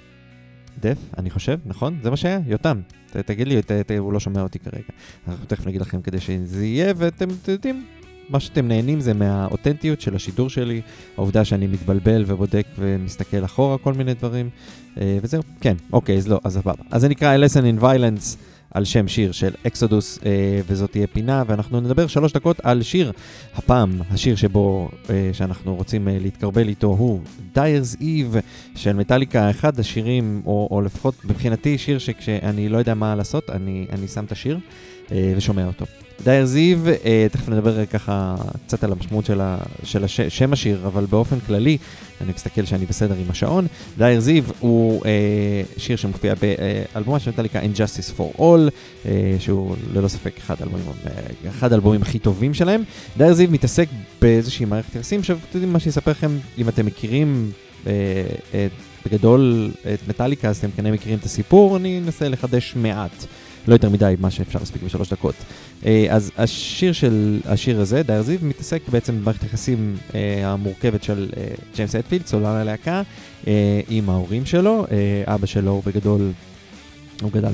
Death, אני חושב, נכון? זה מה שהיה? יותם, תגיד לי, הוא לא שומע אותי כרגע. אנחנו תכף נגיד לכם כדי שזה יהיה, ואתם אתם יודעים, מה שאתם נהנים זה מהאותנטיות של השידור שלי, העובדה שאני מתבלבל ובודק ומסתכל אחורה כל מיני דברים, אה, וזהו, כן, אוקיי, אז לא, אז סבבה. אז זה נקרא A Lesson in Violence על שם שיר של אקסודוס, אה, וזאת תהיה פינה, ואנחנו נדבר שלוש דקות על שיר. הפעם, השיר שבו, אה, שאנחנו רוצים אה, להתקרבל איתו הוא Dyer's Eve של מטאליקה, אחד השירים, או, או לפחות מבחינתי שיר שכשאני לא יודע מה לעשות, אני, אני שם את השיר אה, ושומע אותו. דייר זיו, אה, תכף נדבר ככה קצת על המשמעות של, ה, של הש, שם השיר, אבל באופן כללי, אני מסתכל שאני בסדר עם השעון. דייר זיו הוא אה, שיר שמופיע באלבומה של מטאליקה Injustice for All, אה, שהוא ללא ספק אחד האלבומים, אה, אחד האלבומים הכי טובים שלהם. דייר זיו מתעסק באיזושהי מערכת יחסים, עכשיו, אתם יודעים מה שיספר לכם, אם אתם מכירים אה, אה, בגדול את מטאליקה, אז אתם כנראה מכירים את הסיפור, אני אנסה לחדש מעט. לא יותר מדי מה שאפשר להספיק בשלוש דקות. אה, אז השיר של השיר הזה, דייר זיו, מתעסק בעצם במערכת היחסים אה, המורכבת של אה, ג'יימס אטפילד, סולן הלהקה, עם ההורים שלו. אבא שלו הוא בגדול, הוא גדל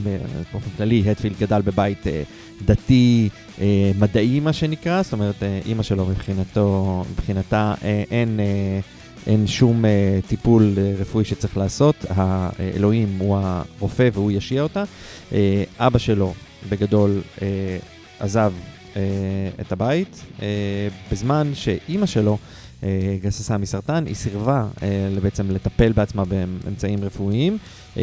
באופן כללי, הטפילד גדל בבית דתי, מדעי מה שנקרא, זאת אומרת, אימא שלו מבחינתו, מבחינתה אין... אה, אין שום uh, טיפול uh, רפואי שצריך לעשות, האלוהים הוא הרופא והוא ישיע אותה. Uh, אבא שלו, בגדול, uh, עזב uh, את הבית, uh, בזמן שאימא שלו uh, גססה מסרטן, היא סירבה uh, בעצם לטפל בעצמה באמצעים רפואיים, uh,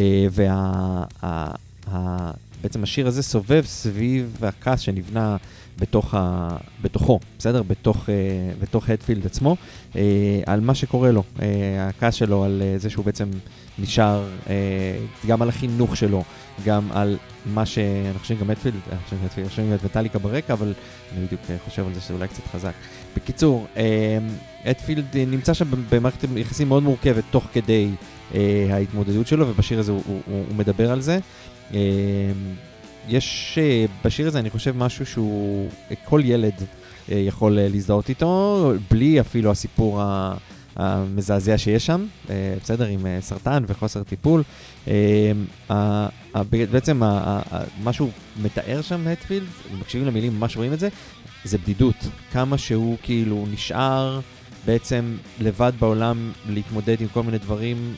ובעצם השיר הזה סובב סביב הכעס שנבנה בתוך ה... בתוכו, בסדר? בתוך, uh, בתוך הדפילד עצמו, uh, על מה שקורה לו, uh, הכעס שלו על זה שהוא בעצם נשאר, גם על החינוך שלו, גם על מה ש... אני חושב גם הדפילד, אני חושב שהדפילד, שומעים את מטאליקה ברקע, אבל אני בדיוק חושב על זה שזה אולי קצת חזק. בקיצור, הדפילד נמצא שם במערכת יחסים מאוד מורכבת תוך כדי ההתמודדות שלו, ובשיר הזה הוא, הוא, הוא, הוא מדבר על זה. יש uh, בשיר הזה, אני חושב, משהו שהוא, uh, כל ילד uh, יכול להזדהות איתו, בלי אפילו הסיפור ה... המזעזע שיש שם, בסדר, עם סרטן וחוסר טיפול. בעצם מה שהוא מתאר שם, הטפילד, מקשיבים למילים, ממש רואים את זה, זה בדידות. כמה שהוא כאילו נשאר בעצם לבד בעולם להתמודד עם כל מיני דברים,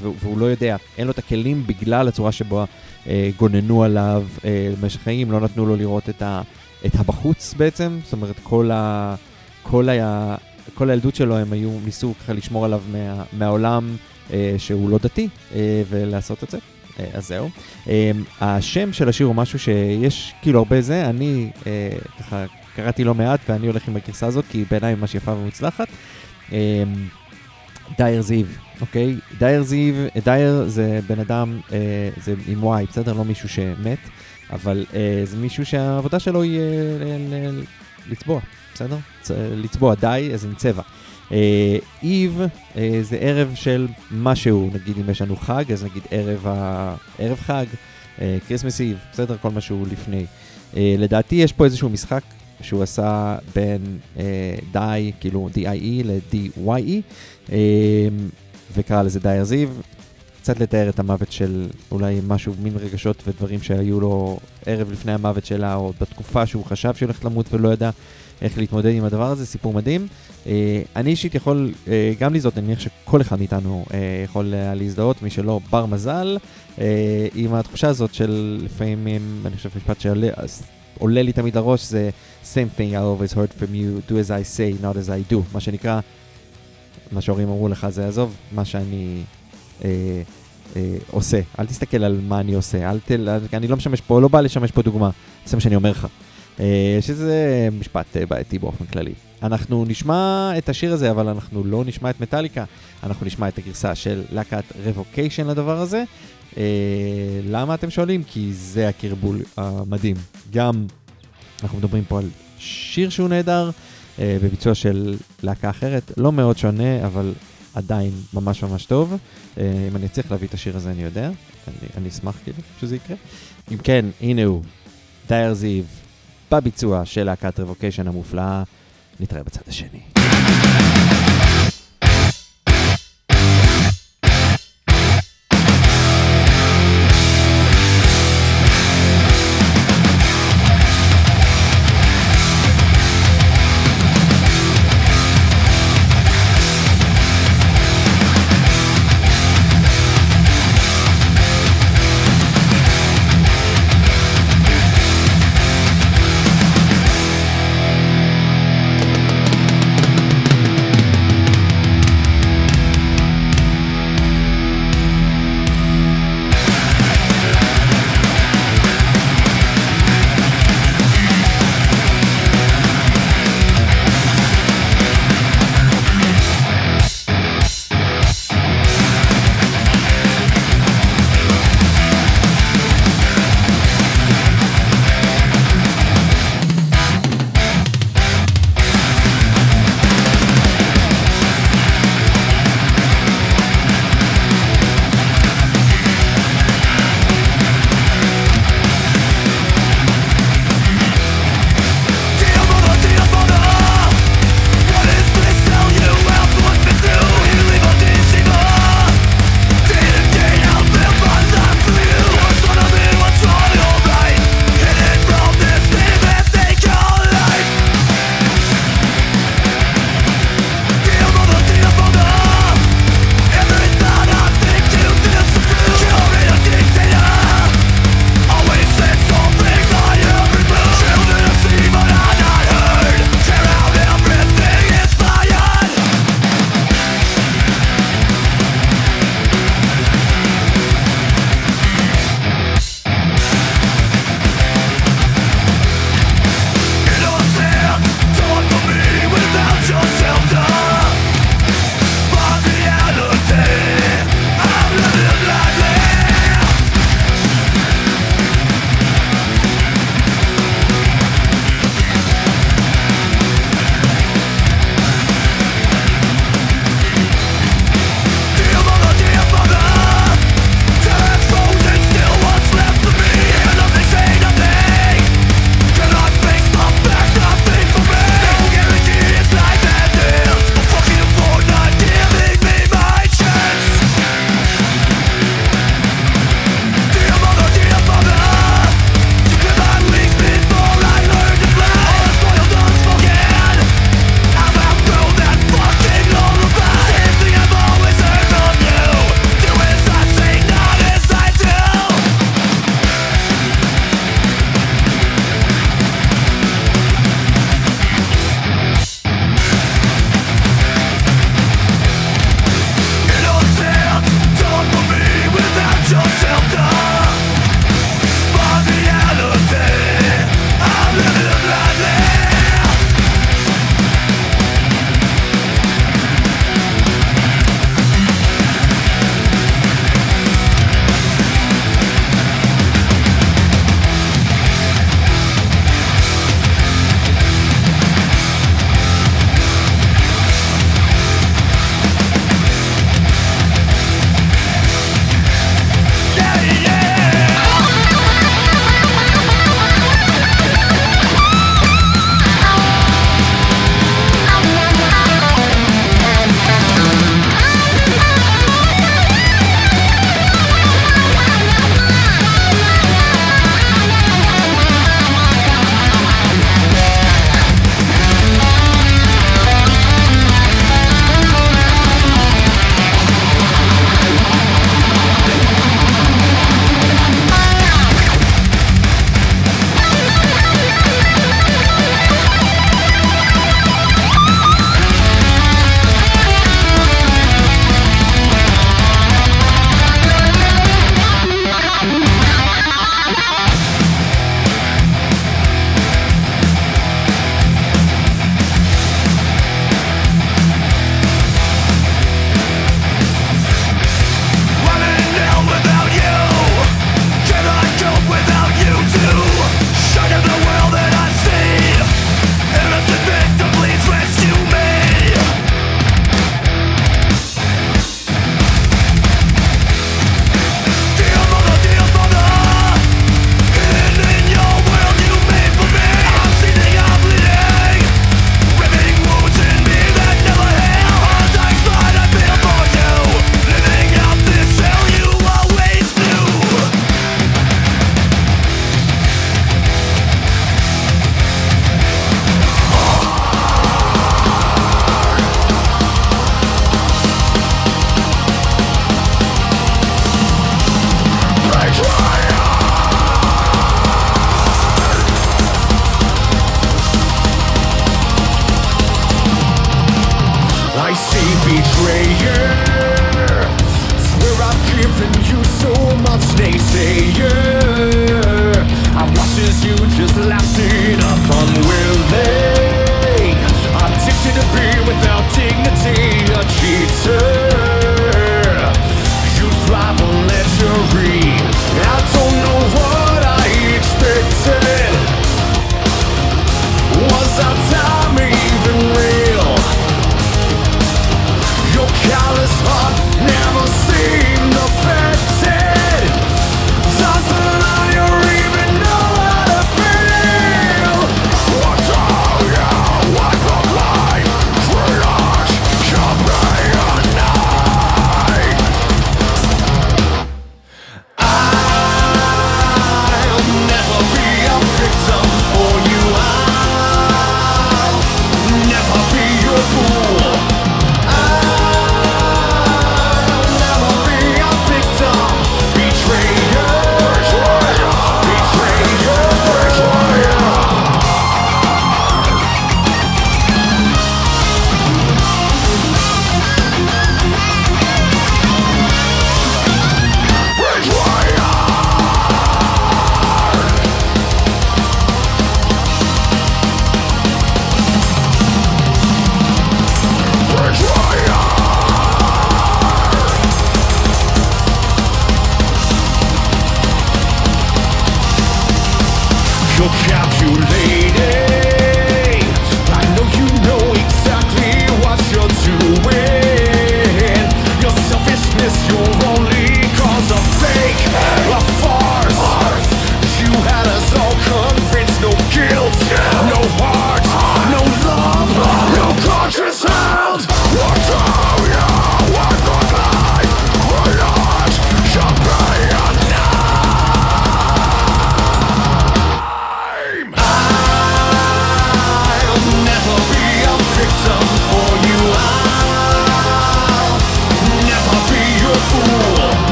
והוא לא יודע, אין לו את הכלים בגלל הצורה שבו אה, גוננו עליו אה, במשך חיים, לא נתנו לו לראות את, ה, את הבחוץ בעצם, זאת אומרת כל, ה, כל, ה, כל הילדות שלו הם היו, ניסו ככה לשמור עליו מה, מהעולם אה, שהוא לא דתי אה, ולעשות את זה. אה, אז זהו. אה, השם של השיר הוא משהו שיש כאילו הרבה זה, אני אה, ככה קראתי לא מעט ואני הולך עם הגרסה הזאת כי בעיניי ממש יפה ומוצלחת. דייר זיו, אוקיי? דייר זיו, דייר זה בן אדם, אה, זה עם וואי, בסדר? לא מישהו שמת, אבל אה, זה מישהו שהעבודה שלו היא אה, ל- ל- לצבוע, בסדר? צ- לצבוע, dye, אז עם צבע. אה, Eve אה, זה ערב של משהו, נגיד אם יש לנו חג, אז נגיד ערב, ה... ערב חג, Christmas Eve, בסדר? כל מה לפני. אה, לדעתי יש פה איזשהו משחק שהוא עשה בין אה, die, כאילו D-I-E ל-D-Y-E, אה, וקרא לזה Dyers Eve. קצת לתאר את המוות של אולי משהו, מין רגשות ודברים שהיו לו ערב לפני המוות שלה, או בתקופה שהוא חשב שהיא הולכת למות ולא ידע. איך להתמודד עם הדבר הזה, סיפור מדהים. אה, אני אישית יכול אה, גם להזדהות, אני מניח שכל אחד מאיתנו אה, יכול להזדהות, מי שלא בר מזל, עם התחושה הזאת של לפעמים, אני חושב משפט שעולה עולה לי תמיד לראש, זה same thing I always heard from you, do as I say, not as I do, מה שנקרא, מה שההורים אמרו לך זה עזוב, מה שאני אה, אה, עושה, אל תסתכל על מה אני עושה, אל תל, אני לא משמש פה, לא בא לשמש פה דוגמה, זה מה שאני אומר לך. אה, שזה משפט אה, בעייתי באופן כללי. אנחנו נשמע את השיר הזה, אבל אנחנו לא נשמע את מטאליקה, אנחנו נשמע את הגרסה של להקת רבוקיישן לדבר הזה. אה, למה אתם שואלים? כי זה הקרבול המדהים. גם אנחנו מדברים פה על שיר שהוא נהדר, בביצוע של להקה אחרת, לא מאוד שונה, אבל עדיין ממש ממש טוב. אה, אם אני אצליח להביא את השיר הזה, אני יודע. אני, אני אשמח כאילו שזה יקרה. אם כן, הנה הוא, דייר זיו, בביצוע של להקת רבוקיישן המופלאה. נתראה בצד השני.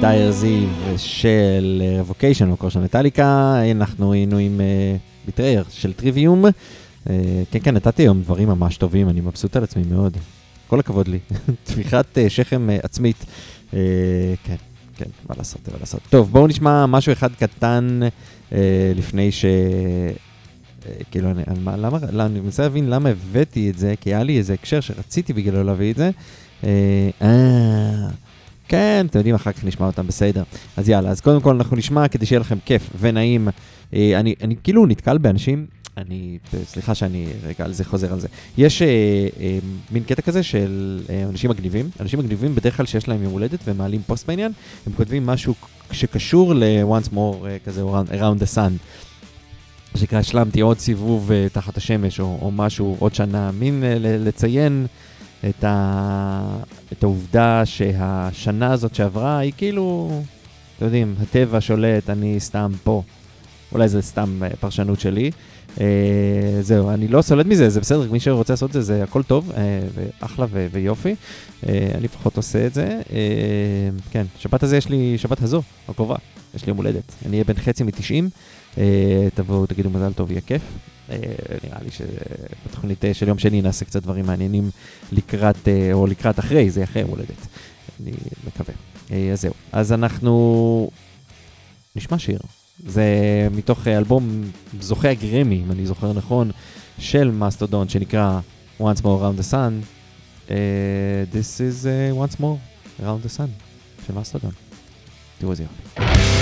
Dyers Eve של Revocation, מקור של מטאליקה, אנחנו היינו עם Betrayer של Trivium. אה, כן, כן, נתתי היום דברים ממש טובים, אני מבסוט על עצמי מאוד. כל הכבוד לי. אה, שכם אה, עצמית. אה, כן, כן, מה לעשות, מה לעשות. טוב, בואו נשמע משהו אחד קטן אה, לפני ש... אה, כאילו, אני, מה, למה, למה, אני מנסה להבין למה הבאתי את זה, כי היה לי איזה הקשר שרציתי בגללו להביא את זה. אה, אה, כן, אתם יודעים, אחר כך נשמע אותם בסדר. אז יאללה, אז קודם כל אנחנו נשמע כדי שיהיה לכם כיף ונעים. אה, אני, אני כאילו נתקל באנשים, אני, סליחה שאני רגע על זה חוזר על זה. יש אה, אה, מין קטע כזה של אה, אנשים מגניבים. אנשים מגניבים בדרך כלל שיש להם יום הולדת ומעלים פוסט בעניין, הם כותבים משהו שקשור ל-once more אה, כזה around the sun. שנקרא השלמתי עוד סיבוב uh, תחת השמש או, או משהו עוד שנה, מין ל- לציין את, ה, את העובדה שהשנה הזאת שעברה היא כאילו, אתם יודעים, הטבע שולט, אני סתם פה. אולי זה סתם uh, פרשנות שלי. Uh, זהו, אני לא סולד מזה, זה בסדר, מי שרוצה לעשות את זה, זה הכל טוב, uh, ואחלה ו- ויופי. Uh, אני לפחות עושה את זה. Uh, כן, שבת הזה יש לי, שבת הזו, הקרובה, יש לי יום הולדת. אני אהיה בן חצי מ-90. Uh, תבואו, תגידו מזל טוב, יהיה כיף. Uh, נראה לי שבתוכנית uh, של יום שני נעשה קצת דברים מעניינים לקראת, uh, או לקראת אחרי, זה אחרי יום הולדת. אני מקווה. אז זהו. אז אנחנו נשמע שיר. זה מתוך אלבום זוכה הגרמי, אם אני זוכר נכון, של מסטודון, שנקרא Once More Around the Sun. Uh, this is uh, Once More Around the Sun של מסטודון. תראו איזה יופי.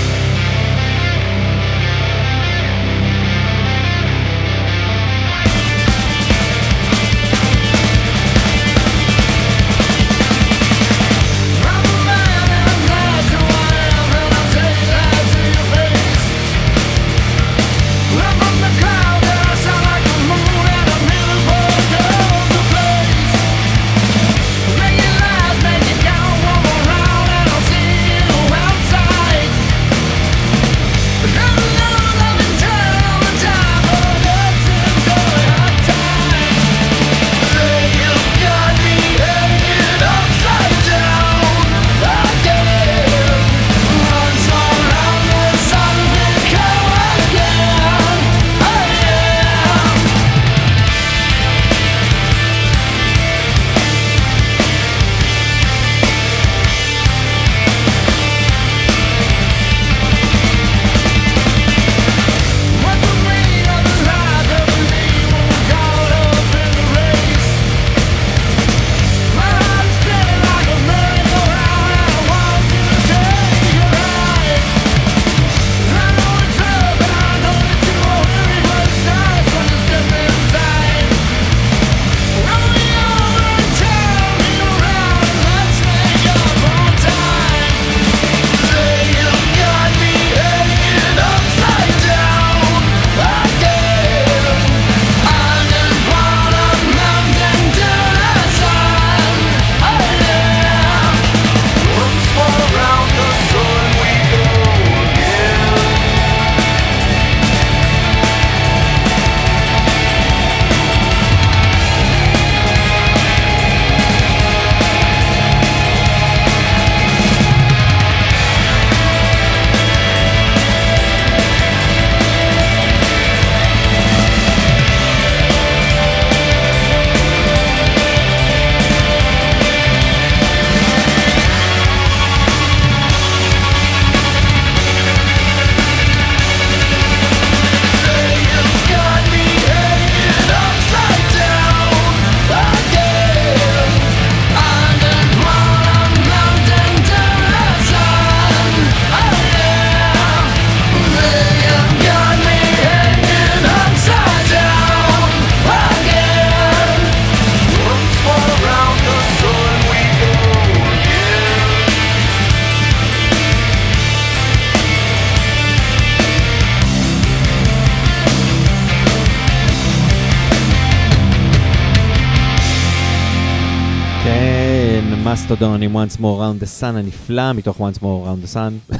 מסטודון עם Once More Around the Sun הנפלא, מתוך Once More Around the Sun.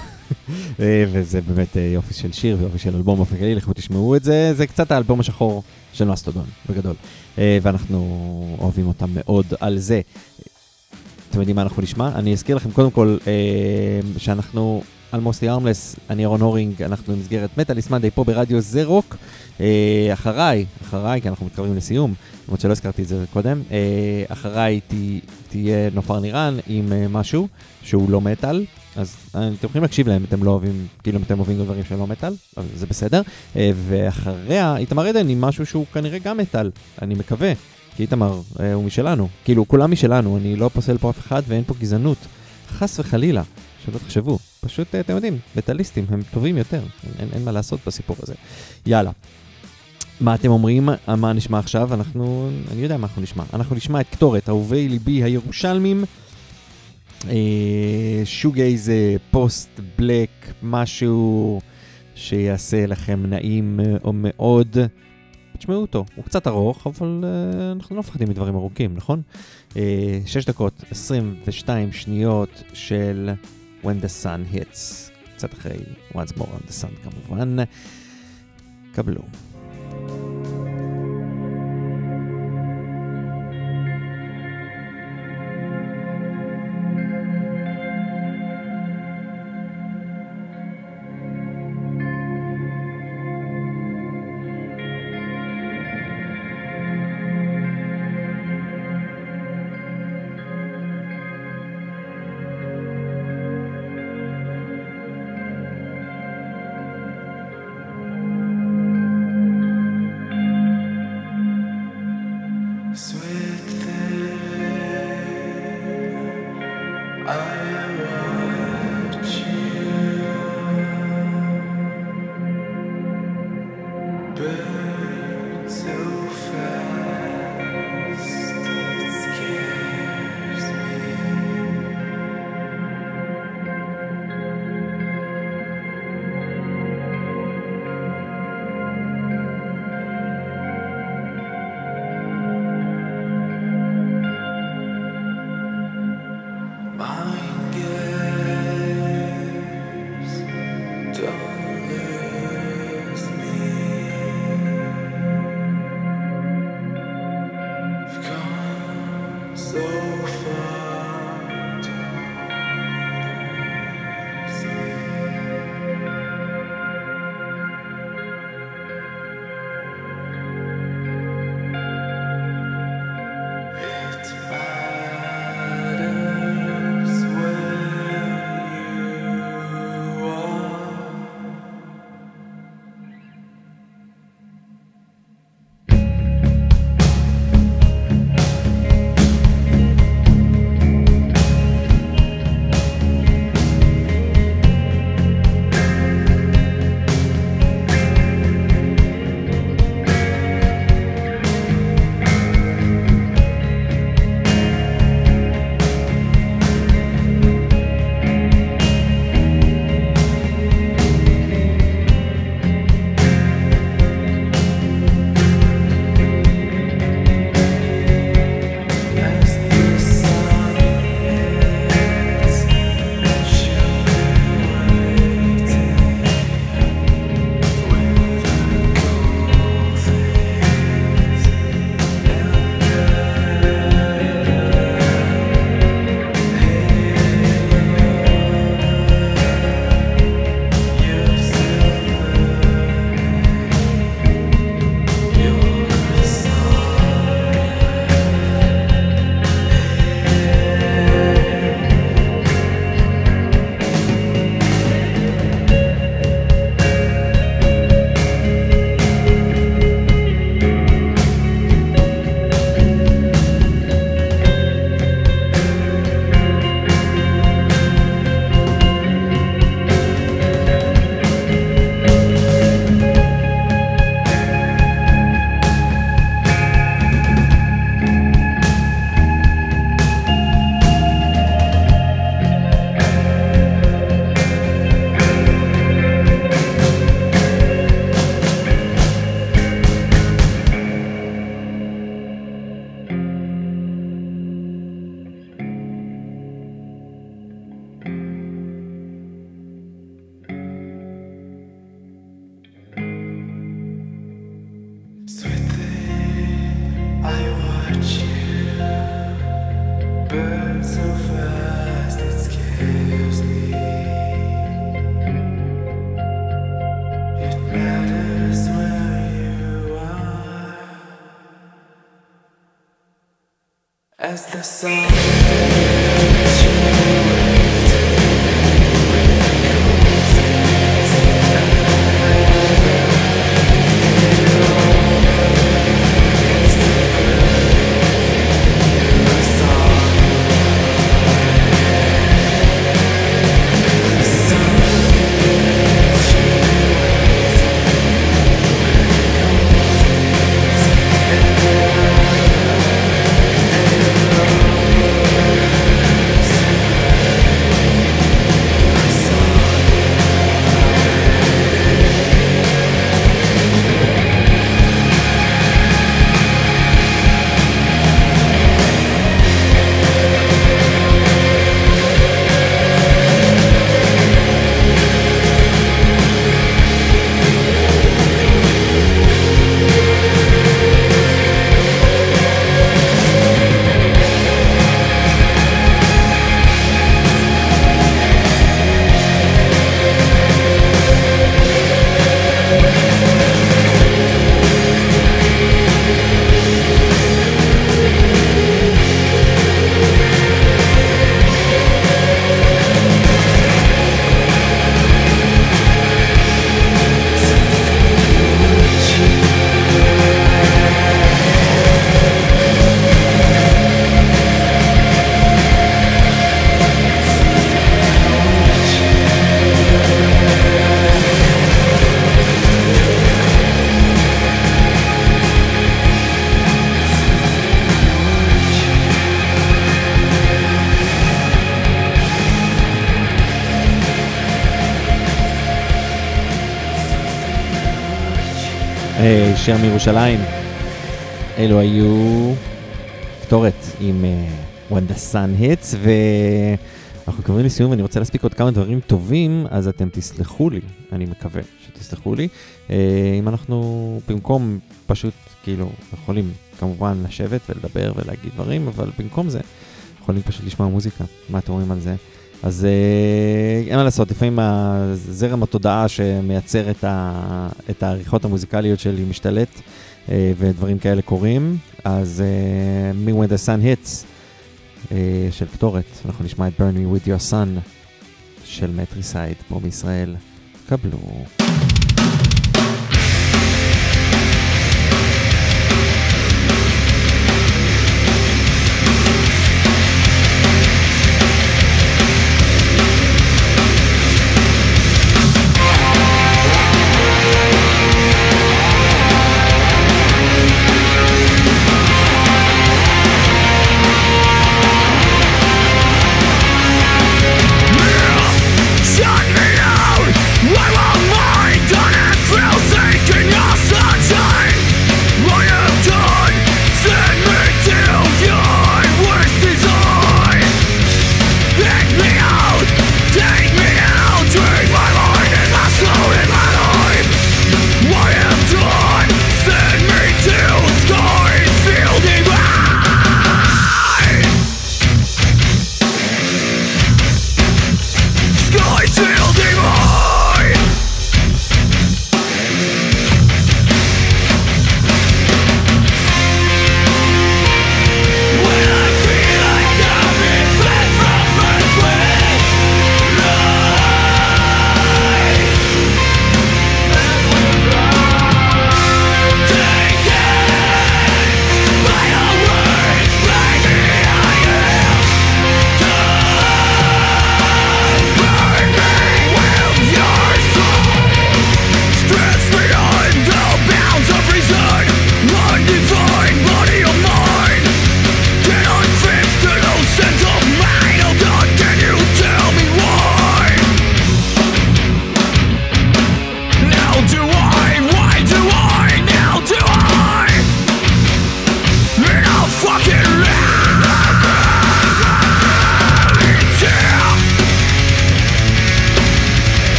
אה, וזה באמת אה, יופי של שיר ויופי של אלבום באופן כללי, לכו תשמעו את זה, זה קצת האלבום השחור של מסטודון, בגדול. אה, ואנחנו אוהבים אותם מאוד על זה. אתם יודעים מה אנחנו נשמע? אני אזכיר לכם קודם כל שאנחנו על מוסטי ארמלס, אני אהרון הורינג, אנחנו במסגרת מטאליס מנדי פה ברדיו זה רוק. אה, אחריי, אחריי, כי אנחנו מתקרבים לסיום, למרות שלא הזכרתי את זה קודם, אה, אחריי תה, תהיה נופר נירן עם אה, משהו שהוא לא מטאל. אז אתם יכולים להקשיב להם, אתם לא אוהבים, כאילו אתם אוהבים דברים שהם לא מטאל, זה בסדר. ואחריה, איתמר עדן עם משהו שהוא כנראה גם מטאל, אני מקווה. כי איתמר הוא משלנו, כאילו כולם משלנו, אני לא פוסל פה אף אחד ואין פה גזענות. חס וחלילה, שלא תחשבו. פשוט, אה, אתם יודעים, מטאליסטים הם טובים יותר, אין, אין, אין מה לעשות בסיפור הזה. יאללה. מה אתם אומרים? אה, מה נשמע עכשיו? אנחנו, אני יודע מה אנחנו נשמע. אנחנו נשמע את קטורת, אהובי ליבי הירושלמים. אה, שוגייז פוסט בלק, משהו שיעשה לכם נעים אה, או מאוד. תשמעו אותו, הוא קצת ארוך, אבל uh, אנחנו לא מפחדים מדברים ארוכים, נכון? Uh, 6 דקות 22 שניות של When the Sun Hits, קצת אחרי Once More on the Sun כמובן. קבלו. side. אה, שיר מירושלים. אלו היו קטורת עם אה, When the Sun Hits, ואנחנו קרובים לסיום ואני רוצה להספיק עוד כמה דברים טובים, אז אתם תסלחו לי, אני מקווה שתסלחו לי. אה, אם אנחנו במקום פשוט כאילו יכולים כמובן לשבת ולדבר ולהגיד דברים, אבל במקום זה יכולים פשוט לשמוע מוזיקה. מה אתם אומרים על זה? אז אה, אין מה לעשות, לפעמים הזרם התודעה שמייצר את, ה, את העריכות המוזיקליות שלי משתלט אה, ודברים כאלה קורים. אז אה, מ-When the Sun Hits של קטורת, אנחנו נשמע את Burn Me With Your Sun של מטריסייד פה בישראל. קבלו.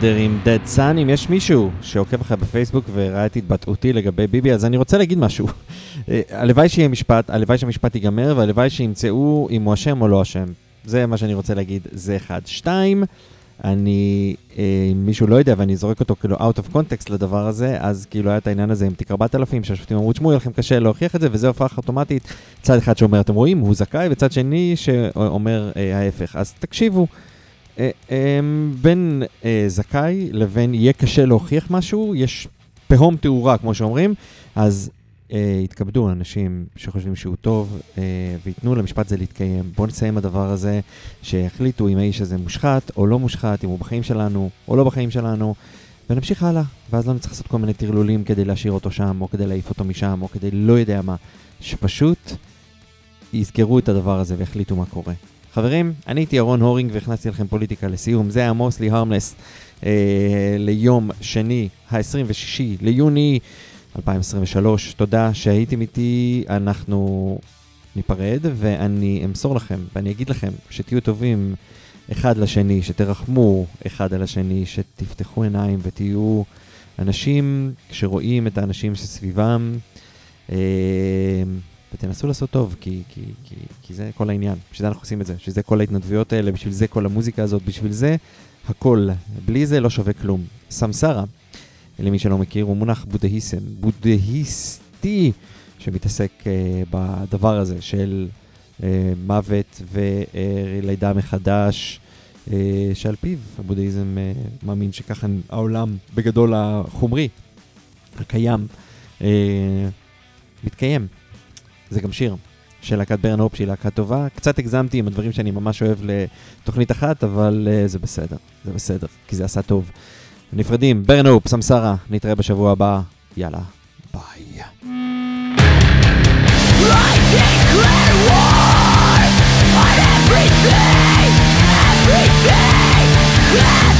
מרדר עם Dead Sun. אם יש מישהו שעוקב אחרי בפייסבוק וראה את התבטאותי לגבי ביבי, אז אני רוצה להגיד משהו. אה, הלוואי שיהיה משפט, הלוואי שהמשפט ייגמר, והלוואי שימצאו אם הוא אשם או לא אשם. זה מה שאני רוצה להגיד, זה אחד. שתיים, אני, אה, אם מישהו לא יודע ואני זורק אותו כאילו out of context לדבר הזה, אז כאילו היה את העניין הזה עם תיק 4000, שהשופטים אמרו, תשמעו, יהיה לכם קשה להוכיח את זה, וזה הופך אוטומטית צד אחד שאומר, אתם רואים, הוא זכאי, וצד שני שאומר אה, ההפך. אז תקשיבו, בין אה, זכאי לבין יהיה קשה להוכיח משהו, יש תהום תאורה, כמו שאומרים, אז אה, יתכבדו אנשים שחושבים שהוא טוב אה, וייתנו למשפט הזה להתקיים. בואו נסיים הדבר הזה, שיחליטו אם האיש הזה מושחת או לא מושחת, אם הוא בחיים שלנו או לא בחיים שלנו, ונמשיך הלאה. ואז לא נצטרך לעשות כל מיני טרלולים כדי להשאיר אותו שם, או כדי להעיף אותו משם, או כדי לא יודע מה. שפשוט יזכרו את הדבר הזה ויחליטו מה קורה. חברים, אני הייתי ירון הורינג והכנסתי לכם פוליטיקה לסיום. זה היה מוסלי הרמלס אה, ליום שני, ה-26 ליוני 2023. תודה שהייתם איתי, אנחנו ניפרד ואני אמסור לכם ואני אגיד לכם שתהיו טובים אחד לשני, שתרחמו אחד על השני, שתפתחו עיניים ותהיו אנשים שרואים את האנשים שסביבם. אה, ותנסו לעשות טוב, כי, כי, כי, כי זה כל העניין. בשביל זה אנחנו עושים את זה, בשביל זה כל ההתנדבויות האלה, בשביל זה כל המוזיקה הזאת, בשביל זה הכל. בלי זה לא שווה כלום. סמסרה, למי שלא מכיר, הוא מונח בודהיסם, בודהיסטי, שמתעסק uh, בדבר הזה של uh, מוות ולידה מחדש, uh, שעל פיו הבודהיזם uh, מאמין שככה העולם בגדול החומרי, הקיים, uh, מתקיים. זה גם שיר של להקת ברן הופ שהיא להקה טובה. קצת הגזמתי עם הדברים שאני ממש אוהב לתוכנית אחת, אבל uh, זה בסדר, זה בסדר, כי זה עשה טוב. נפרדים, ברן הופ, סמסרה, נתראה בשבוע הבא, יאללה, ביי. Everything, everything